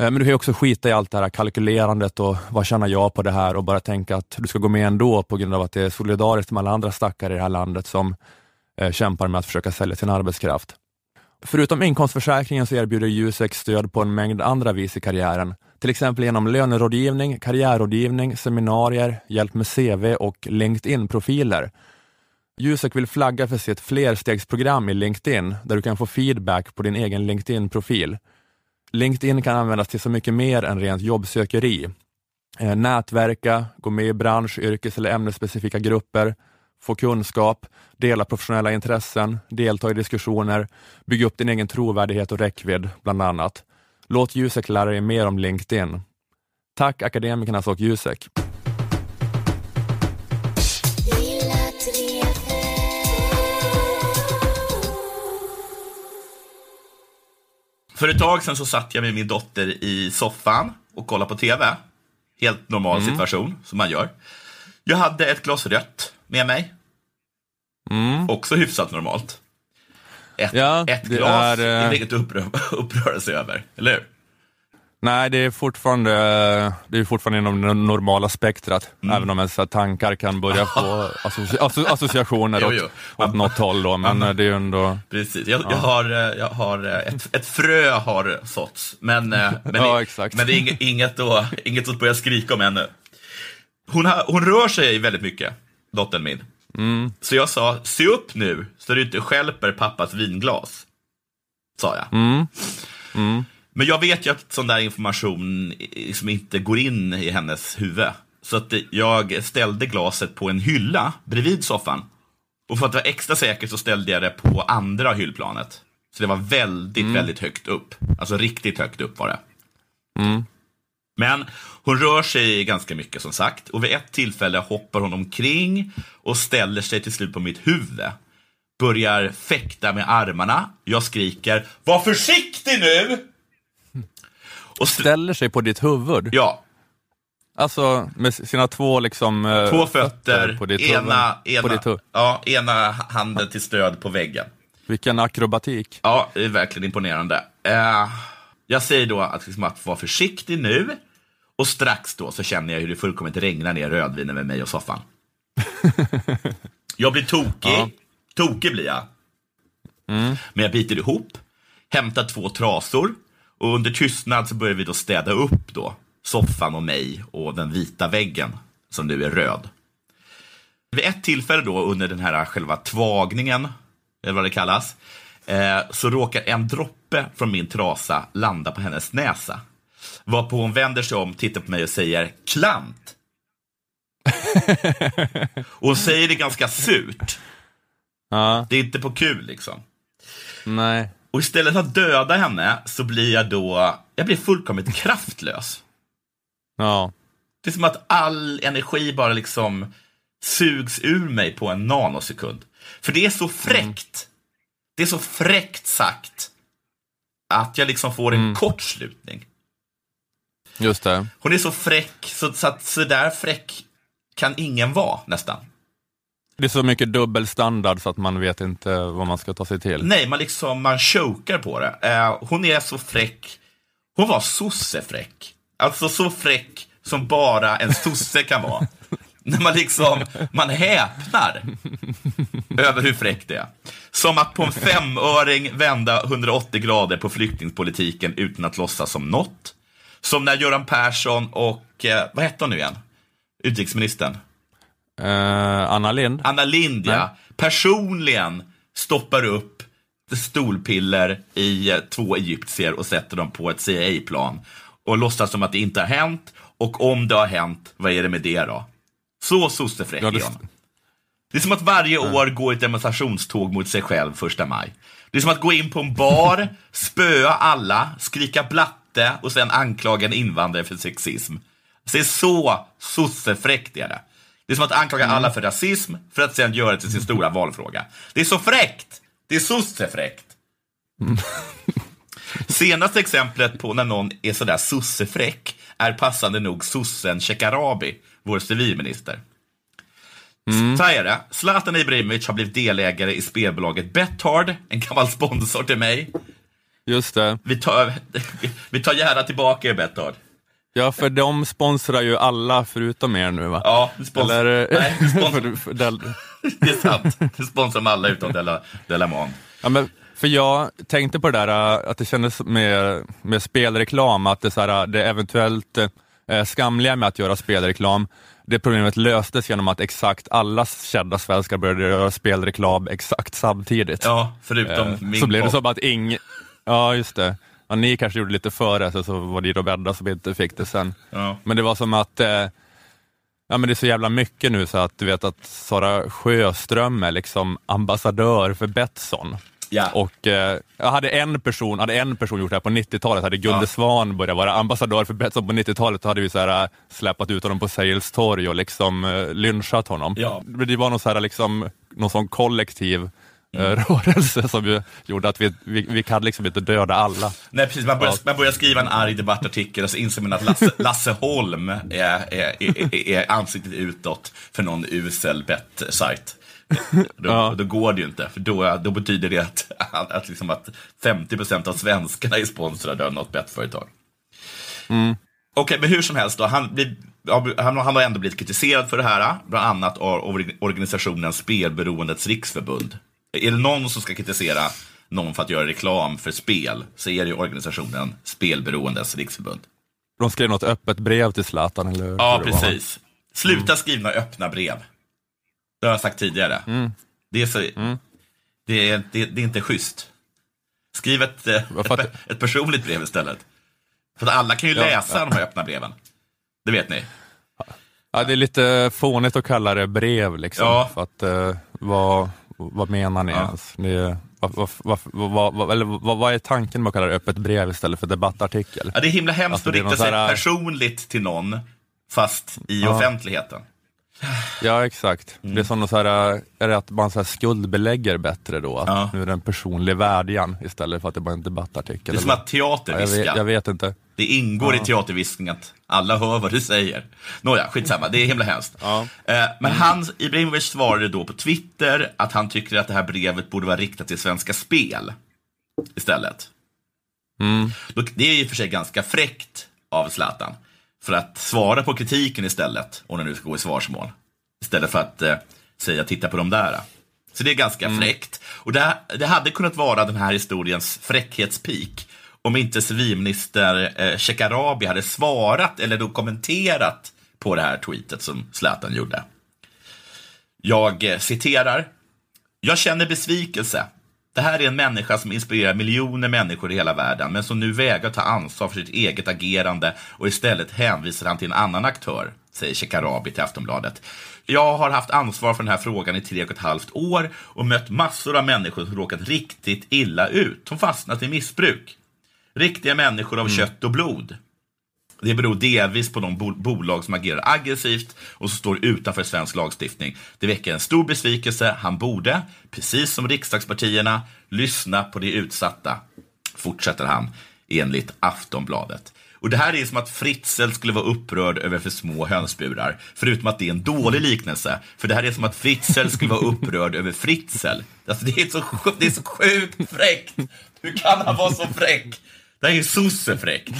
Eh, men du kan ju också skita i allt det här kalkylerandet och vad tjänar jag på det här och bara tänka att du ska gå med ändå på grund av att det är solidariskt med alla andra stackare i det här landet som eh, kämpar med att försöka sälja sin arbetskraft. Förutom inkomstförsäkringen så erbjuder Jusek stöd på en mängd andra vis i karriären. Till exempel genom lönerådgivning, karriärrådgivning, seminarier, hjälp med CV och LinkedIn-profiler. Jusek vill flagga för sitt flerstegsprogram i LinkedIn där du kan få feedback på din egen LinkedIn-profil. LinkedIn kan användas till så mycket mer än rent jobbsökeri. Eh, nätverka, gå med i bransch-, yrkes eller ämnesspecifika grupper, få kunskap, dela professionella intressen, delta i diskussioner, bygga upp din egen trovärdighet och räckvidd, bland annat. Låt Jusek lära dig mer om LinkedIn. Tack Akademikernas och Jusek. För ett tag sedan så satt jag med min dotter i soffan och kollade på TV. Helt normal situation, som man gör. Jag hade ett glas rött med mig. Mm. Också hyfsat normalt. ett, Ja, ett det glas är, är, eh, det inget att upprö uppröra sig över, eller hur? Nej, det är fortfarande, det är fortfarande inom det normala spektrat, Mm. även om ens tankar kan börja få associ asso associationer Jo, åt, jo. åt något håll då, men det är ändå... Precis. Jag, jag har, eh, jag har eh, ett, ett frö har såtts, men, eh, men, Ja, men det är inget, att, inget att börja skrika om ännu. Hon, har, hon rör sig väldigt mycket, dottern min. Mm. Så jag sa, se upp nu så du inte stjälper pappas vinglas. Sa jag. Mm. Mm. Men jag vet ju att sån där information liksom inte går in i hennes huvud. Så att jag ställde glaset på en hylla bredvid soffan. Och för att vara extra säker så ställde jag det på andra hyllplanet. Så det var väldigt, väldigt högt upp. Alltså riktigt högt upp var det. Mm. Men hon rör sig ganska mycket som sagt. Och vid ett tillfälle hoppar hon omkring och ställer sig till slut på mitt huvud. Börjar fäkta med armarna. Jag skriker Var försiktig nu! Och st- Ställer sig på ditt huvud, ja, alltså med sina två liksom... eh, två fötter, på ditt ena, huvud. På ena, ditt huvud. ja, ena handen till stöd på väggen. Vilken akrobatik. Ja, det är verkligen imponerande. Eh, jag säger då att, liksom, att vara försiktig nu. Och strax då så känner jag hur det fullkomligt regnar ner rödvin över mig och soffan. jag blir tokig. Ja. Tokig blir jag. Men jag biter ihop, hämtar två trasor och under tystnad så börjar vi då städa upp då soffan och mig och den vita väggen som nu är röd. Vid ett tillfälle då under den här själva tvagningen, eller vad det kallas, eh, så råkar en droppe från min trasa landa på hennes näsa. Varpå hon vänder sig om, tittar på mig och säger klant. och hon säger det ganska surt. Ja, Det är inte på kul liksom. nej. Och istället för att döda henne så blir jag då, jag blir fullkomligt kraftlös. Ja. Det är som att all energi bara liksom sugs ur mig på en nanosekund. För det är så fräckt. Det är så fräckt sagt. Att jag liksom får en kortslutning. Just det. Hon är så fräck, så, så att så där fräck kan ingen vara nästan. Det är så mycket dubbelstandard så att man vet inte vad man ska ta sig till. Nej, man liksom, man chokar på det. Eh, hon är så fräck. Hon var sossefräck. Alltså så fräck som bara en sosse kan vara. När man liksom, man häpnar över hur fräck det är. Som att på en femöring vända 180 grader på flyktingpolitiken utan att låtsas som något. Som när Göran Persson och, eh, vad hette hon nu igen? Utrikesministern? Eh, Anna Lind? Anna Lind, ja, personligen stoppar upp stolpiller i eh, två egyptier och sätter dem på ett CIA-plan. Och låtsas som att det inte har hänt. Och om det har hänt, vad är det med det då? Så sossefräck Ja, är det- hon. Det är som att varje år gå i ett demonstrationståg mot sig själv första maj. Det är som att gå in på en bar, spöa alla, skrika blatte och sen anklaga en invandrare för sexism. Så det är så sossefräckt är det. Det är som att anklaga alla för rasism för att sen göra det till sin stora valfråga. Det är så fräckt! Det är sossefräckt. Senaste exemplet på när någon är sådär sossefräck är passande nog sossen Shekarabi, vår civilminister. Så här är det. Zlatan Ibrahimovic har blivit delägare i spelbolaget Bethard, en gammal sponsor till mig. Just det. Vi tar, vi tar gärna tillbaka er Bethard. Ja, för de sponsrar ju alla förutom er nu va? Ja, spons- Eller? Nej, sponsor- för, för, del- det är sant. Vi sponsrar de alla utom Della, ja, men, för jag tänkte på det där äh, att det kändes med, med spelreklam, att det, så här, det eventuellt eh, skamliga med att göra spelreklam, det problemet löstes genom att exakt alla kända svenskar började göra spelreklam exakt samtidigt. Ja, förutom Eh, min så blev det som att ing... Ja, just det. Ja, ni kanske gjorde lite före, så, så var det de enda som inte fick det sen. Ja. Men det var som att, eh, ja men det är så jävla mycket nu så att du vet att Sara Sjöström är liksom ambassadör för Betsson. Ja. Och eh, jag hade en person, hade en person gjort det här på 90-talet, hade Gunde Ja. Svan börjat vara ambassadör för Betsson på 90-talet, då hade vi så här, äh, släpat ut honom på Sergels torg och liksom eh, lynchat honom. Ja. Det var någon, så här, liksom, någon sån kollektiv eh, Mm. rörelse som ju gjorde att vi, vi, vi kan liksom inte döda alla. Nej, precis. Man börjar, Ja. man börjar skriva en arg debattartikel och så inser man att Lasse, Lasse Holm är, är, är, är ansiktet utåt för någon usel bettsajt. Då, Ja. då går det ju inte, för då, då betyder det att, att, liksom att 50% av svenskarna är sponsrade av något bettföretag. Okej, men hur som helst, då, han, blir, han, han har ändå blivit kritiserad för det här, bland annat av org- organisationen Spelberoendets riksförbund. Är det någon som ska kritisera någon för att göra reklam för spel, så är det ju organisationen Spelberoendets riksförbund. De skrev något öppet brev till Zlatan, eller? Ja, precis. Sluta skriva öppna brev. Det har jag sagt tidigare. Det, är så, det, är, det, det är inte schysst. Skriv ett, eh, ett, ett personligt brev istället. För att alla kan ju Ja. läsa de här öppna breven. Det vet ni. Ja, det är lite fånigt att kalla det brev, liksom. Ja. För att, eh, vad, vad menar ni Ja. ens? Det, vad, vad, vad, eller vad, är tanken med att kalla det öppet brev istället för debattartikel? Ja, det är himla hemskt Alltså, att är rikta sig här- personligt till någon, fast i Ja. offentligheten. Ja, exakt. Mm. Det är som någon så här, är det att man så här skuldbelägger bättre då? Att Ja. Nu är det en personlig vädjan istället för att det bara är en debattartikel. Det är som att teater ja, jag, vet, jag vet inte. Det ingår i teaterviskning att alla hör vad du säger. Nåja, skitsamma, det är himla hemskt. Ja. Eh, Men han, Ibrahimovic svarade då på Twitter att han tycker att det här brevet borde vara riktat till Svenska Spel istället. Mm. Det är och för sig ganska fräckt av Zlatan. För att svara på kritiken istället, om det nu ska gå i svarsmål. Istället för att eh, säga titta på de där. Så det är ganska fräckt. Och det, det hade kunnat vara den här historiens fräckhetspik om inte civilminister eh, Shekarabi hade svarat eller då kommenterat på det här tweetet som Zlatan gjorde. Jag eh, citerar. Jag känner besvikelse. Det här är en människa som inspirerar miljoner människor i hela världen, men som nu vägrar ta ansvar för sitt eget agerande och istället hänvisar han till en annan aktör, säger Shekarabi till Aftonbladet. Jag har haft ansvar för den här frågan i tre och ett halvt år och mött massor av människor som råkat riktigt illa ut, som fastnat i missbruk. Riktiga människor av kött och blod. Det beror delvis på de bolag som agerar aggressivt och som står utanför svensk lagstiftning. Det väcker en stor besvikelse. Han borde, precis som riksdagspartierna, lyssna på de utsatta, fortsätter han enligt Aftonbladet. Och Det här är som att Fritzl skulle vara upprörd över för små hönsburar. Förutom att det är en dålig liknelse. För det här är som att Fritzl skulle vara upprörd över Fritzl. Alltså det, är så, det är så sjukt fräckt. Hur kan han vara så fräck? Det här är ju sossefräckt.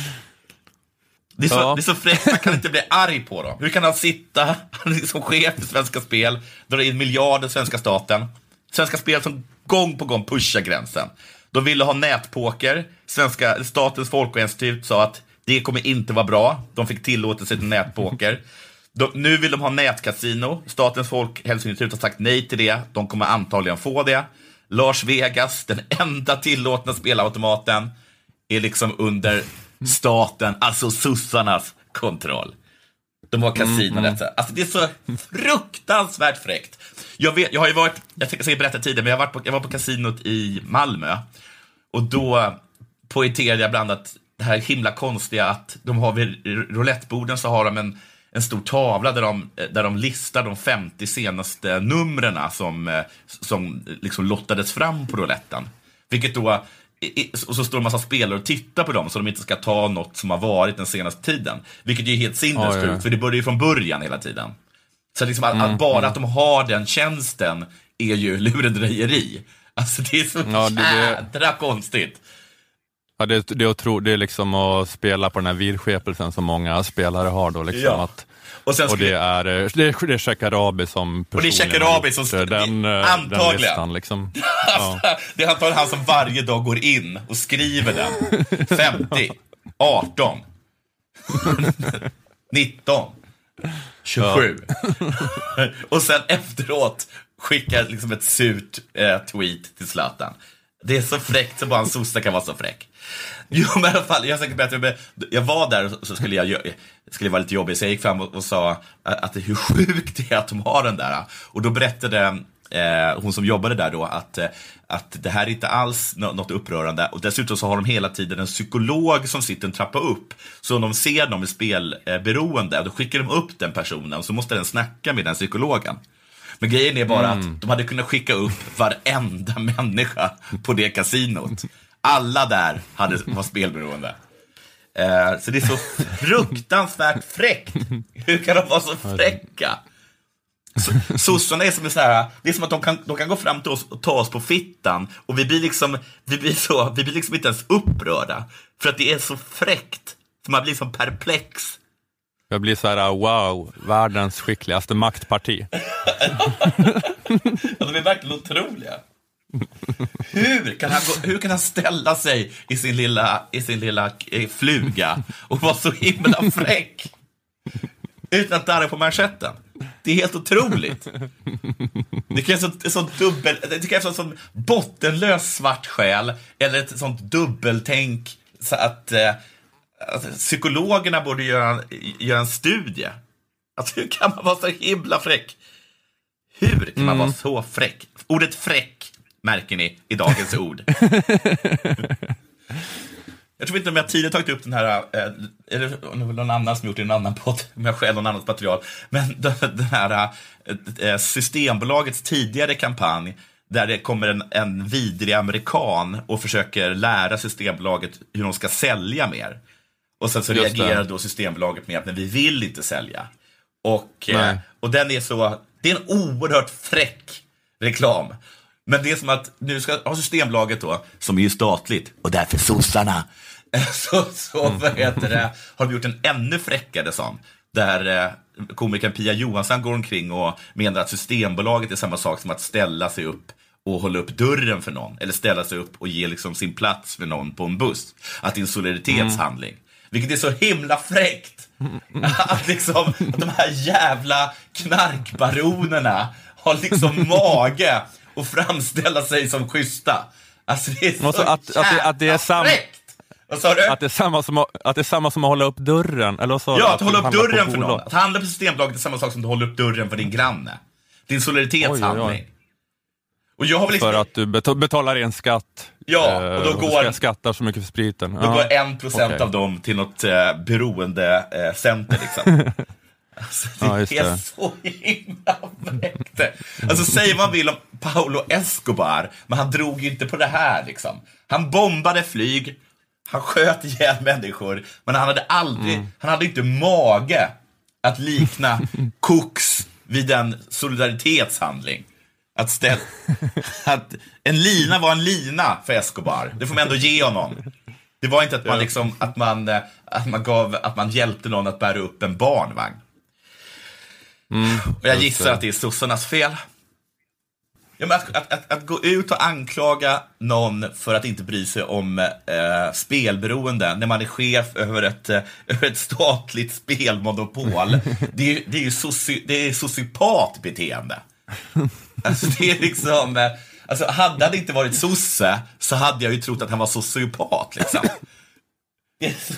Det är, så, Ja. det är så fräckt, man kan inte bli arg på dem. Hur kan han sitta, som chef för Svenska Spel, dra in miljarder svenska staten. Svenska Spel som gång på gång pushar gränsen. De ville ha nätpoker. Svenska, Statens folkhälsoinstitut sa att det kommer inte vara bra. De fick tillåtelse till nätpoker. De, nu vill de ha nätkasino. Statens folkhälsoinstitut har sagt nej till det. De kommer antagligen få det. Las Vegas, den enda tillåtna spelautomaten, är liksom under staten, alltså sossarnas kontroll. De har kasinon. Mm, alltså det är så fruktansvärt fräckt. Jag, vet, jag har ju varit, jag ska berätta tidigare, men jag, varit på, jag var på kasinot i Malmö. Och då poängterade jag bland annat det här himla konstiga att de har vid rouletteborden så har de en, en stor tavla där de, där de listar de 50 senaste numren som, som liksom lottades fram på rouletten. Vilket då och så står en massa spelare och tittar på dem så de inte ska ta något som har varit den senaste tiden. Vilket ju är helt sinnessjukt, Ja, ja. för det börjar ju från början hela tiden. Så liksom att, att bara att de har den tjänsten är ju lurendrejeri. Alltså det är så Ja, det- jädra konstigt. Ja, det, det, är otro, det är liksom att spela på den här vidskepelsen som många spelare har då. Liksom, Ja. att, Och sen och skulle, det är, eh, det är, det är Shekarabi som Och det är Shekarabi som- eh, den, eh, den antagligen. listan. Liksom. Ja. det är antagligen han som varje dag går in och skriver den. 50, 18, 19, 27. och sen efteråt skickar liksom ett surt eh, tweet till Zlatan. Det är så fräckt så bara en sosse kan vara så fräck. Jo, men i alla fall, jag säkert bättre, men jag var där och så skulle jag gö- skulle vara lite jobbig, så jag gick fram och, och sa att, att hur sjukt det är att de har den där. Och då berättade eh, hon som jobbade där då att, eh, att det här är inte alls något upprörande. Och dessutom så har de hela tiden en psykolog som sitter en trappa upp. Så om de ser någon med spelberoende, eh, då skickar de upp den personen, så måste den snacka med den psykologen. Men grejen är bara att de hade kunnat skicka upp varenda människa på det kasinot. Alla där hade, var spelberoende. Eh, så det är så fruktansvärt fräckt. Hur kan de vara så fräcka? Så- Sossarna är som så här, det är som att de kan, de kan gå fram till oss och ta oss på fittan och vi blir liksom, vi blir så, vi blir liksom inte ens upprörda. För att det är så fräckt. Så man blir liksom perplex. Jag blir så här, uh, wow, världens skickligaste maktparti. Ja, de är verkligen otroliga. Hur kan, han gå, hur kan han ställa sig i sin lilla, i sin lilla eh, fluga och vara så himla fräck? Utan att darra på manschetten. Det är helt otroligt. Det krävs en sån dubbel, det krävs en sån bottenlös svart själ eller ett sånt dubbeltänk så att, eh, eh, att psykologerna borde göra, en- göra en studie. Alltså, hur kan man vara så himla fräck? Hur kan man vara så fräck? Ordet fräck märker ni i dagens ord. Jag tror inte om jag tidigare tagit upp den här, eh, eller om det var någon annan som gjort det i en annan podd, om jag själv någon annat material, men den här eh, Systembolagets tidigare kampanj där det kommer en, en vidrig amerikan och försöker lära Systembolaget hur de ska sälja mer. Och sen så Just det. reagerar då Systembolaget med att men vi vill inte sälja. Och, eh, och den är så, det är en oerhört fräck reklam. Men det är som att nu ska ha Systembolaget då, som är ju statligt, och därför sossarna, så, så vad heter det, har de gjort en ännu fräckare sån. Där eh, komikern Pia Johansson går omkring och menar att Systembolaget är samma sak som att ställa sig upp och hålla upp dörren för någon. Eller ställa sig upp och ge liksom sin plats för någon på en buss. Att det är en solidaritetshandling. Vilket är så himla fräckt. Att, liksom, att de här jävla knarkbaronerna har liksom mage att framställa sig som schyssta. Alltså det är så Och så att- att det- att det är jävla sam- fräckt. Vad sa du? Att det, är samma som, att- att det är samma som att hålla upp dörren, eller vad du? Ja, att hålla upp dörren för någon. Att handla på Systembolaget är samma sak som att hålla upp dörren för din granne. En solidaritetshandling. Oj, oj, oj. Och jag har väl liksom, För att du betalar en skatt. Ja, eh, och då så går- ska jag skatta så mycket för spriten. då Ja. går en procent okej. av dem till något eh, beroendecenter liksom. Alltså, det, Ja, just är det. så himla fräckt. Alltså, säg vad man vill om Paolo Escobar, men han drog ju inte på det här. Liksom. Han bombade flyg, han sköt ihjäl människor, men han hade aldrig, Mm. han hade inte mage att likna koks vid en solidaritetshandling. Att, ställ, att en lina var en lina för Escobar. Det får man ändå ge honom. Det var inte att man, liksom, att man, eh, att man, gav, att man hjälpte någon att bära upp en barnvagn. och jag gissar att det är sossarnas fel. Ja, men att, att, att, att gå ut och anklaga någon för att inte bry sig om eh, spelberoende när man är chef över ett, eh, över ett statligt spelmonopol, det är, det är ju soci, det är sociopatbeteende. Alltså det är liksom, eh, alltså hade han inte varit sosse så hade jag ju trott att han var sociopat liksom. Det är så,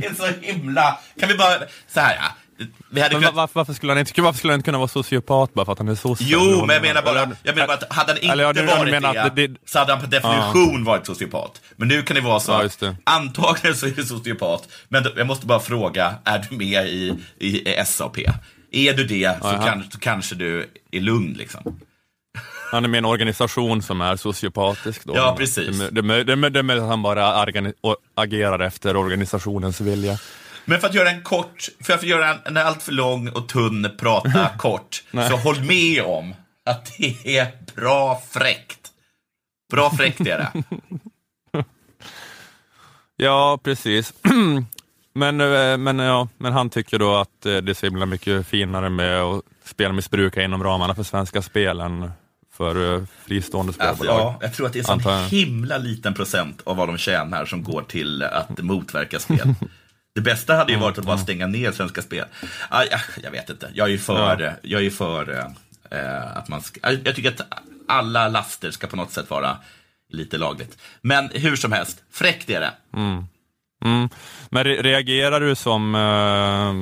det är så himla, kan vi bara, så här, ja. kunnat va- varför, varför, skulle han inte, varför skulle han inte kunna vara sociopat bara för att han är sosse? Jo, men jag menar bara, Eller- jag menar bara att hade han inte Eller ja, du varit menar det, att det- det- så hade han per definition varit sociopat. Men nu kan det vara så, Ja, det. antagligen så är du sociopat, men jag måste bara fråga, är du med i, i, i SAP? Är du det så, kan, så kanske du är lugn liksom. Han är med i en organisation som är sociopatisk. Då. Ja, precis. Det, är- möjligt att han bara agerar efter organisationens vilja. Men för att göra en kort, för att göra en, en alltför lång och tunn prata kort, så håll med om att det är bra fräckt. Bra fräckt är det. Ja, precis. men, eh, men, ja, men han tycker då att eh, det är så himla mycket finare med att spelmissbruka inom ramarna för Svenska Spel än för eh, fristående Alltså, spelbolag. ja, jag tror att det är en sån himla liten procent av vad de tjänar som går till att motverka spel. Det bästa hade ju varit att bara stänga ner Svenska Spel. Ah, ja, jag vet inte, jag är ju för, jag är för eh, att man ska, jag tycker att alla laster ska på något sätt vara lite lagligt. Men hur som helst, fräckt är det. Mm. Men re- reagerar du som eh,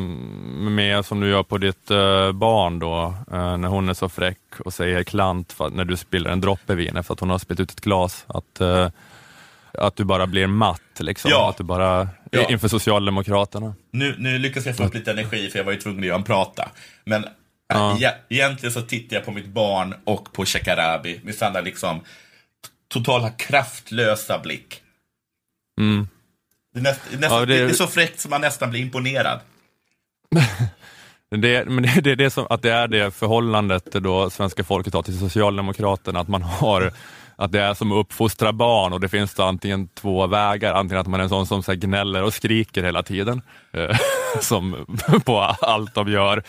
med som du gör på ditt eh, barn då, eh, när hon är så fräck och säger klant för, när du spiller en droppe vin för att hon har spillt ut ett glas, att, eh, att du bara blir matt liksom? Ja. Att du bara, Ja. inför Socialdemokraterna? Nu, nu lyckas jag få upp lite energi för jag var ju tvungen att göra en prata. Men Ja. äh, e- egentligen så tittar jag på mitt barn och på Shekarabi med samma liksom totala kraftlösa blick. Mm. Det är, näst, nästan, Ja, det- det... är så fräckt som man nästan blir imponerad. Det, men det, det är det som, att det är det förhållandet då svenska folket har till Socialdemokraterna, att man har att det är som att uppfostra barn och det finns då antingen två vägar, antingen att man är en sån som så gnäller och skriker hela tiden, eh, som på allt de gör,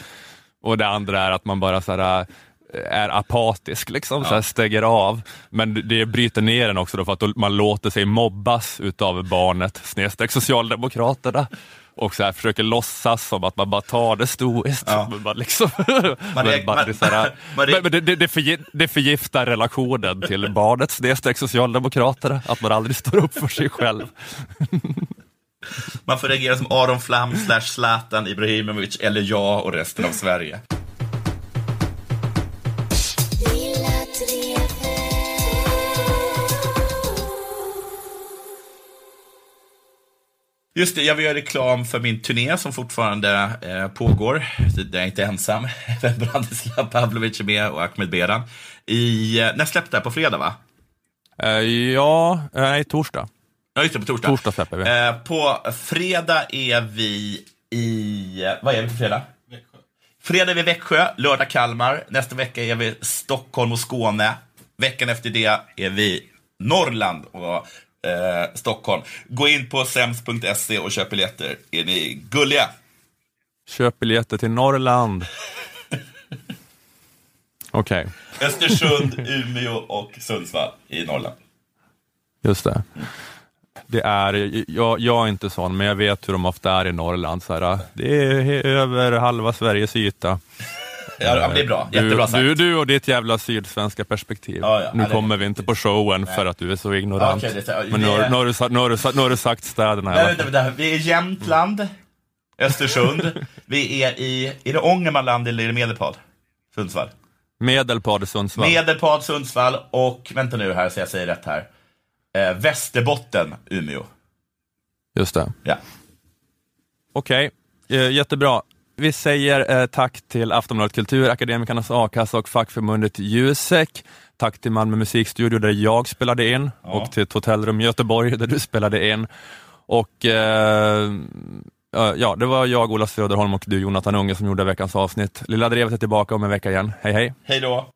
och det andra är att man bara så här, är apatisk, liksom, så här, stänger av. Men det bryter ner en också då för att man låter sig mobbas utav barnet snedstreck Socialdemokraterna och så här, försöker låtsas som att man bara tar det stoiskt. Ja. Men man liksom, Man men är- bara, man- det, är så här, man är- men, men det, det, det, förgi, det förgiftar relationen till barnet snedstreck Socialdemokraterna, att man aldrig står upp för sig själv. Man får reagera som Aron Flam slash Zlatan Ibrahimovic eller jag och resten av Sverige. Just det, jag vill göra reklam för min turné som fortfarande eh, pågår. Där jag inte är ensam. Branislav Pavlovic är med och Ahmed Beran. I, eh, när släppte det? På fredag, va? Eh, ja, eh, nej, torsdag. Ja, just det, på torsdag. Torsdag släpper vi. Eh, på fredag är vi i... Vad är vi på fredag? Fredag är vi i Växjö, lördag Kalmar. Nästa vecka är vi Stockholm och Skåne. Veckan efter det är vi Norrland och eh, Stockholm. Gå in på sems.se och köp biljetter. Är ni gulliga? Köp biljetter till Norrland. Okej, Östersund, Umeå och Sundsvall i Norrland. just det. Det är, jag, jag är inte sån, men jag vet hur de ofta är i Norrland. Så här, det är över halva Sveriges yta. Ja, det är bra. Jättebra sagt. du, du och ditt jävla sydsvenska perspektiv. Ja, ja. nu Ja, det- kommer vi inte på showen för att du är så ignorant. Det- men nu, har- det- nu, har du, sa- nu, har du, sa- nu har du sagt städerna. Nej, vänta, vänta. Vi är i Jämtland, Östersund. Vi är i... Är det Ångermanland eller är det Medelpad? Sundsvall. Medelpad, Sundsvall. Medelpad, Sundsvall och, vänta nu här så jag säger rätt här. Eh, Västerbotten, Umeå. Just det. Ja. Okej, eh, jättebra. Vi säger eh, tack till Aftonbladet Kultur, Akademikernas A-kassa och fackförbundet Jusek. Tack till Malmö musikstudio där jag spelade in och till ett hotellrum i Göteborg där du spelade in. Och eh, eh, ja, det var jag, Ola Söderholm och du, Jonathan Unge, som gjorde veckans avsnitt. Lilla Drevet är tillbaka om en vecka igen. Hej hej! Hej då.